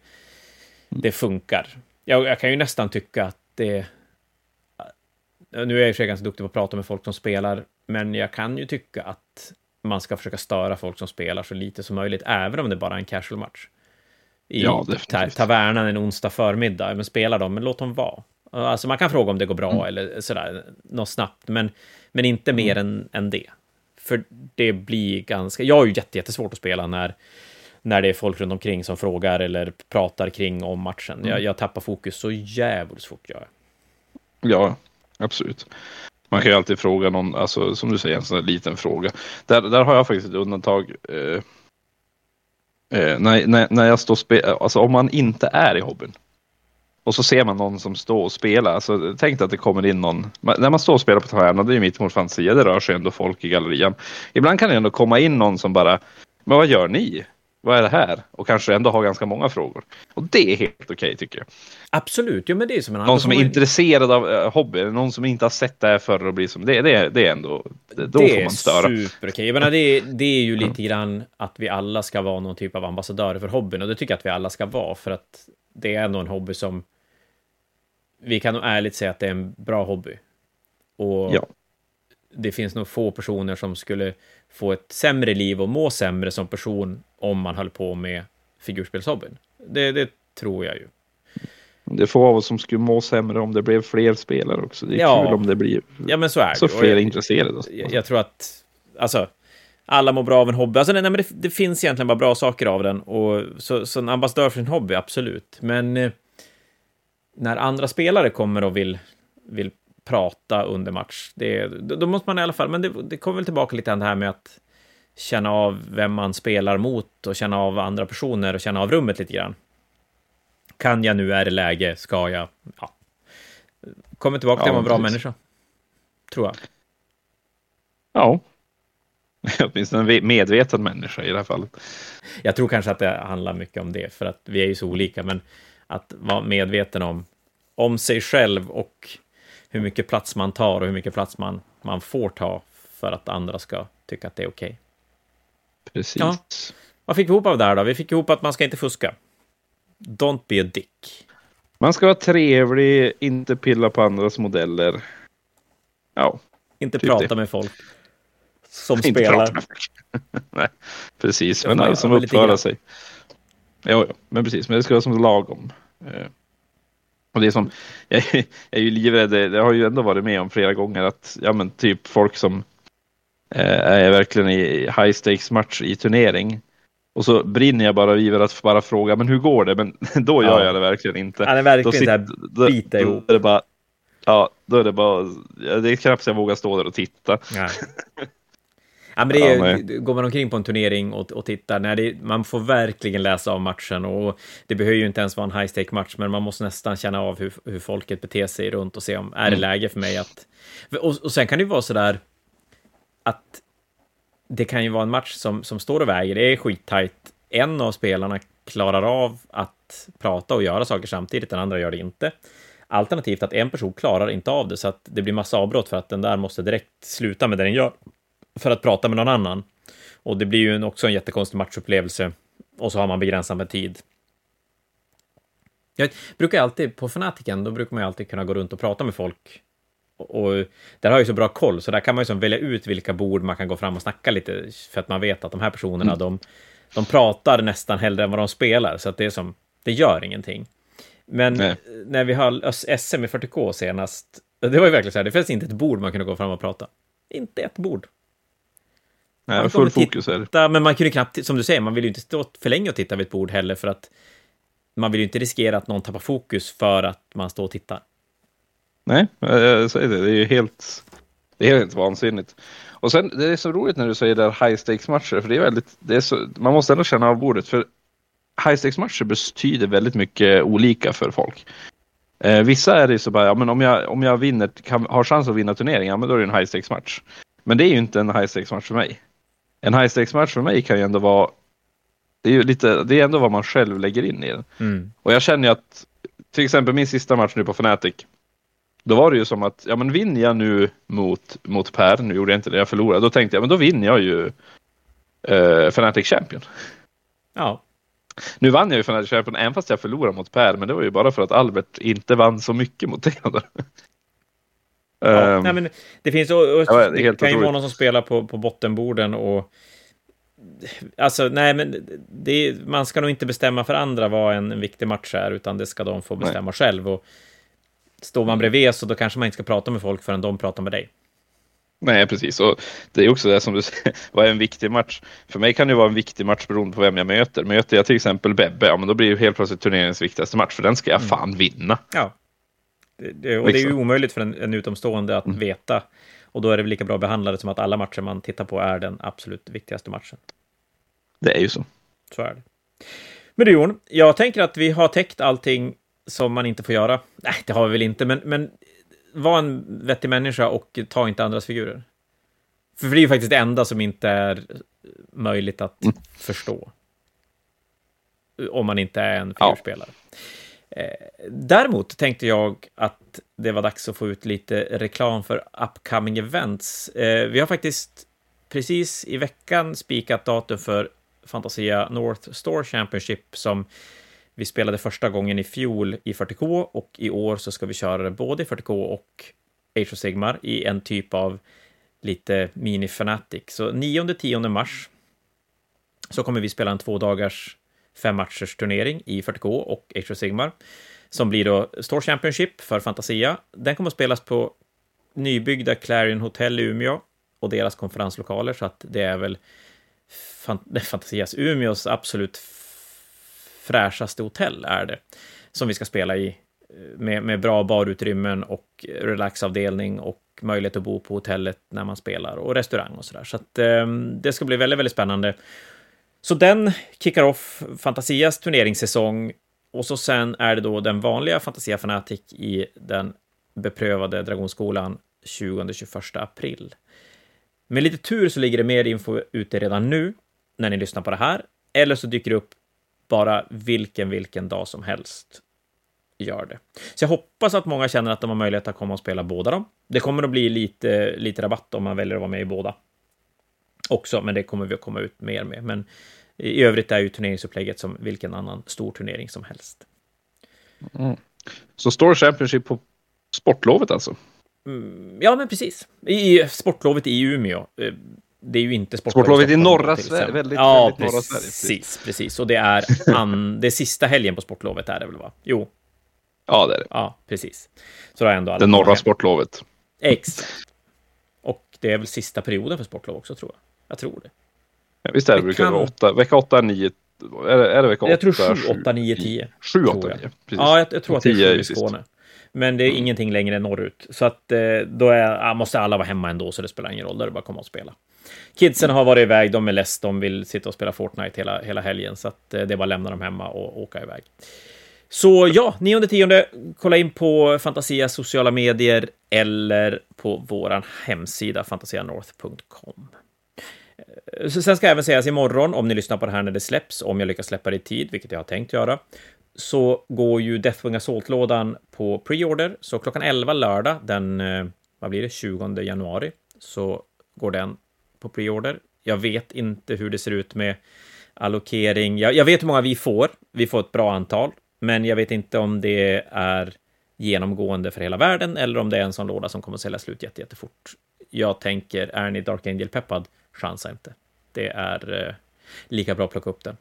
det funkar. Jag, jag kan ju nästan tycka att det... Nu är jag i och för sig ganska duktig på att prata med folk som spelar, men jag kan ju tycka att man ska försöka störa folk som spelar så lite som möjligt, även om det bara är en casual match. I ja, ta tavernan en onsdag förmiddag, men spelar de, men låt dem vara. Alltså man kan fråga om det går bra mm. eller sådär, något snabbt, men, men inte mm. mer än, än det. För det blir ganska, jag har ju jättesvårt att spela när, när det är folk runt omkring som frågar eller pratar kring om matchen. Mm. Jag, jag tappar fokus så jävligt fort gör jag. Ja, absolut. Man kan ju alltid fråga någon, alltså som du säger, en sån här liten fråga. Där, där har jag faktiskt ett undantag. Eh, eh, när, när, när jag står spelar, alltså om man inte är i hobbyn. Och så ser man någon som står och spelar. Alltså, tänk att det kommer in någon. När man står och spelar på Taverna, det är mitt mot fantasia, det rör sig ändå folk i gallerian. Ibland kan det ändå komma in någon som bara, men vad gör ni? Vad är det här? Och kanske ändå ha ganska många frågor. Och det är helt okej okay, tycker jag. Absolut, jo men det är som en Någon som är intresserad av uh, hobby, någon som inte har sett det här förr och blir som, det, det, det är ändå, det, då det får man störa. Det är superokej. Jag menar, det, det är ju lite grann att vi alla ska vara någon typ av ambassadörer för hobbyn och det tycker jag att vi alla ska vara för att det är ändå en hobby som vi kan nog ärligt säga att det är en bra hobby. Och ja. det finns nog få personer som skulle få ett sämre liv och må sämre som person om man höll på med figurspelshobbyn. Det, det tror jag ju. Det är få av oss som skulle må sämre om det blev fler spelare också. Det är ja. kul om det blir ja, men så, är så fler jag, intresserade. Jag, jag, tror att, alltså, alla mår bra av en hobby. Alltså, nej, men det, det, finns egentligen bara bra saker av den. Och så, så en ambassadör för sin hobby, absolut. Men eh, när andra spelare kommer och vill, vill prata under match, det, då måste man i alla fall, men det, det kommer väl tillbaka lite grann det här med att känna av vem man spelar mot och känna av andra personer och känna av rummet lite grann. Kan jag nu, är det läge, ska jag? Ja. Kommer tillbaka till att vara en bra människa. Tror jag. Ja. Åtminstone en medveten människa i det här fallet. Jag tror kanske att det handlar mycket om det, för att vi är ju så olika, men att vara medveten om, om sig själv och hur mycket plats man tar och hur mycket plats man, man får ta för att andra ska tycka att det är okej. Okay. Precis. Ja. Vad fick vi ihop av det här då? Vi fick ihop att man ska inte fuska. Don't be a dick. Man ska vara trevlig, inte pilla på andras modeller. Ja. Inte typ prata det. med folk som inte spelar. Nej, precis. Men alla som uppför sig. Ja, ja, men precis. Men det ska vara som lagom. Eh, och det är som, jag, jag är ju livrädd, det har ju ändå varit med om flera gånger att, ja men typ folk som eh, är verkligen i high stakes match i turnering. Och så brinner jag bara iver att bara fråga, men hur går det? Men då gör ja. jag det verkligen inte. Han är verkligen sitter, här, bita ihop. Då är det bara, ja, då är det bara, det är knappt jag vågar stå där och titta. Nej. Ja, men det är, ja, går man omkring på en turnering och, och tittar, nej, det, man får verkligen läsa av matchen och det behöver ju inte ens vara en high stake match, men man måste nästan känna av hur, hur folket beter sig runt och se om är det mm. läge för mig att... Och, och sen kan det ju vara så där att det kan ju vara en match som, som står och väger, det är skittajt. En av spelarna klarar av att prata och göra saker samtidigt, den andra gör det inte. Alternativt att en person klarar inte av det, så att det blir massa avbrott för att den där måste direkt sluta med det den gör för att prata med någon annan. Och det blir ju också en jättekonstig matchupplevelse. Och så har man begränsat med tid. Jag brukar alltid, på Fanatiken, då brukar man ju alltid kunna gå runt och prata med folk. Och, och där har jag ju så bra koll, så där kan man ju som välja ut vilka bord man kan gå fram och snacka lite, för att man vet att de här personerna, mm. de, de pratar nästan hellre än vad de spelar, så att det är som, det gör ingenting. Men Nej. när vi höll SM i 40K senast, det var ju verkligen så här, det finns inte ett bord man kunde gå fram och prata. Inte ett bord. Nej, full fokus är det. Men man kunde knappt, som du säger, man vill ju inte stå för länge och titta vid ett bord heller för att man vill ju inte riskera att någon tappar fokus för att man står och tittar. Nej, jag säger det. Det är ju helt, det är helt vansinnigt. Och sen, det är så roligt när du säger där high stakes matcher, för det är väldigt, det är så, man måste ändå känna av bordet, för high stakes matcher betyder väldigt mycket olika för folk. Eh, vissa är det så bara, ja men om jag, om jag vinner, kan, har chans att vinna turneringen, ja men då är det en high stakes match. Men det är ju inte en high stakes match för mig. En high stakes match för mig kan ju ändå vara, det är ju lite, det är ändå vad man själv lägger in i den. Mm. Och jag känner ju att, till exempel min sista match nu på Fnatic, då var det ju som att, ja men vinner jag nu mot, mot Per, nu gjorde jag inte det, jag förlorade, då tänkte jag, men då vinner jag ju eh, Fnatic Champion. Ja, Nu vann jag ju Fnatic Champion även fast jag förlorade mot Per, men det var ju bara för att Albert inte vann så mycket mot Theodor. Ja. Ehm, Nej, men det finns, och, och, Ja, det kan ju vara otroligt. någon som spelar på, på bottenborden och Alltså, nej, men det, man ska nog inte bestämma för andra vad en, en viktig match är, utan det ska de få Nej. bestämma själv. Och står man bredvid så då kanske man inte ska prata med folk förrän de pratar med dig. Nej, precis. Och det är också det som du säger, vad är en viktig match? För mig kan det vara en viktig match beroende på vem jag möter. Möter jag till exempel Bebbe, ja men då blir det helt plötsligt turneringens viktigaste match, för den ska jag Mm. fan vinna. Ja. Det, det, och det är ju Liksom. omöjligt för en, en utomstående att Mm. veta. Och då är det väl lika bra behandlade som att alla matcher man tittar på är den absolut viktigaste matchen. Det är ju så. Så är det. Men du Jon, jag tänker att vi har täckt allting som man inte får göra. Nej, det har vi väl inte, men, men var en vettig människa och ta inte andras figurer. För det är ju faktiskt det enda som inte är möjligt att Mm. förstå. Om man inte är en Ja. figurspelare. Eh, Eh, däremot tänkte jag att det var dags att få ut lite reklam för upcoming events. Eh, vi har faktiskt precis i veckan spikat datum för Fantasia North Store Championship som vi spelade första gången i fjol i 40K och i år så ska vi köra det både i 40K och Age of Sigmar i en typ av lite mini-fanatic. Så 9-10 mars så kommer vi spela en två dagars femmatchers turnering i 40K och Age of Sigmar som blir då Store Championship för Fantasia. Den kommer att spelas på nybyggda Clarion Hotel i Umeå och deras konferenslokaler, så att det är väl fan, Fantasias Umeås absolut fräschaste hotell är det, som vi ska spela i eh, med, med bra barutrymmen och relaxavdelning och möjlighet att bo på hotellet när man spelar och restaurang och sådär. Så att eh, det ska bli väldigt, väldigt spännande. Så den kickar off Fantasias turneringssäsong och så sen är det då den vanliga Fantasia Fanatic i den beprövade Dragonskolan 20-21 april. Med lite tur så ligger det mer info ute redan nu när ni lyssnar på det här, eller så dyker det upp bara vilken, vilken dag som helst gör det. Så jag hoppas att många känner att de har möjlighet att komma och spela båda dem. Det kommer att bli lite, lite rabatt om man väljer att vara med i båda också, men det kommer vi att komma ut mer med. Men i övrigt är ju turneringsupplägget som vilken annan stor turnering som helst. Så Store Championship på sportlovet alltså? Mm, ja, men precis. I i sportlovet i Umeå. Eh, Det är ju inte Sportlovet i Stockholm, norra Sverige, väldigt- ja, väldigt norra precis, Sverige, precis. Precis. Och det är, an, det sista helgen på sportlovet är det väl, va? Jo, Ja, det är det. ja, precis. Så då är ändå alla Det norra sportlovet. Exakt. Och det är väl sista perioden för sportlov också, tror jag. Jag tror det. Ja, visst är det, Det brukar kan- vara åtta, vecka 8, 9, är det, är det vecka 8? Jag tror 7, 8, 9, 10. 7, 8, tror jag. 9. Precis. Ja, jag, jag tror att det är 10 är sju ju i sist. Skåne. Men det är ingenting längre norrut. Så att eh, då är, måste alla vara hemma ändå, så det spelar ingen roll. Då är det bara att komma och spela. Kidsen har varit iväg, de är less, de vill sitta och spela Fortnite hela, hela helgen. Så att eh, det är bara att lämna dem hemma och åka iväg. Så ja, 9-10, kolla in på Fantasias sociala medier eller på vår hemsida fantasianorth.com. Så sen ska även sägas imorgon, om ni lyssnar på det här när det släpps, om jag lyckas släppa det i tid, vilket jag har tänkt göra, så går ju Deathwing Assault-lådan på pre-order. Så klockan 11 lördag, den, eh, vad blir det, 20 januari, så går den på pre-order. Jag vet inte hur det ser ut med allokering. Jag, jag vet hur många vi får. Vi får ett bra antal, men jag vet inte om det är genomgående för hela världen eller om det är en sån låda som kommer att sälja slut jätte, jättefort. Jag tänker, är ni Dark Angel-peppad, chansa inte. Det är eh, lika bra att plocka upp den.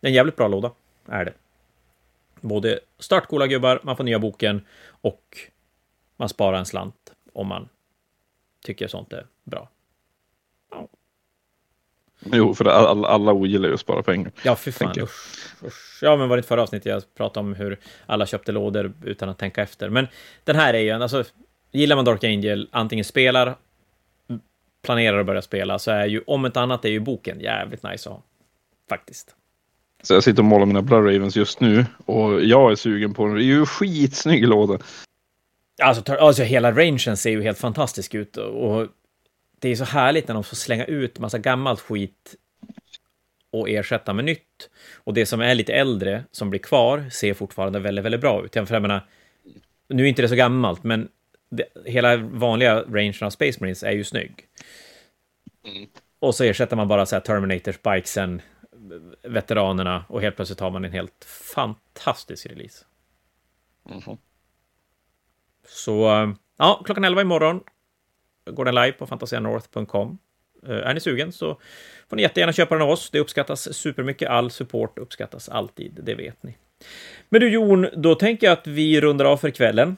En jävligt bra låda, är det. Både startcoola gubbar, man får nya boken och man sparar en slant om man tycker sånt är bra. Ja. Jo, för alla, alla ogillar ju att spara pengar. Ja, fy fan. Usch, usch. Ja, men var det inte förra avsnittet jag pratade om hur alla köpte lådor utan att tänka efter. Men den här är ju en, alltså, gillar man Dark Angel, antingen spelar, planerar att börja spela, så är ju, om ett annat, är ju boken jävligt nice att ha. Faktiskt. Så jag sitter och målar mina Blood Ravens just nu och jag är sugen på den. Det är ju skitsnygg låda. Alltså, alltså hela rangen ser ju helt fantastisk ut och det är så härligt när de får slänga ut massa gammalt skit och ersätta med nytt. Och det som är lite äldre, som blir kvar, ser fortfarande väldigt, väldigt bra ut. För jag menar, nu är inte det så gammalt, men det, hela vanliga rangen av Space Marines är ju snygg. Mm. Och så ersätter man bara så här Terminators, Bikesen, veteranerna och helt plötsligt har man en helt fantastisk release. Mm. Så, ja, klockan 11 imorgon går den live på fantasianorth.com. Eh, är ni sugen så får ni jättegärna köpa den av oss. Det uppskattas supermycket. All support uppskattas alltid, det vet ni. Men du Jon, då tänker jag att vi rundar av för kvällen.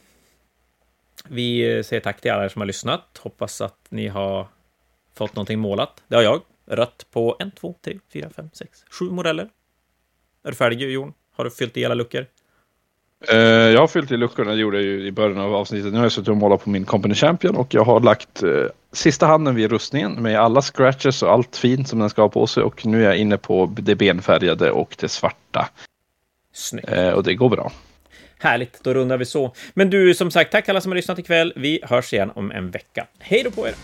Vi säger tack till alla er som har lyssnat. Hoppas att ni har fått någonting målat. Det har jag. Rött på en, två, tre, fyra, fem, sex, sju modeller. Är du färdig Jon? Har du fyllt i alla luckor? Uh, jag har fyllt i luckorna, det gjorde jag ju i början av avsnittet. Nu har jag suttit och målat på min Company Champion och jag har lagt uh, sista handen vid rustningen med alla scratches och allt fint som den ska ha på sig och nu är jag inne på det benfärgade och det svarta. Snyggt. Uh, och det går bra. Härligt, då rundar vi så. Men du, som sagt, tack alla som har lyssnat ikväll. Vi hörs igen om en vecka. Hej då på er!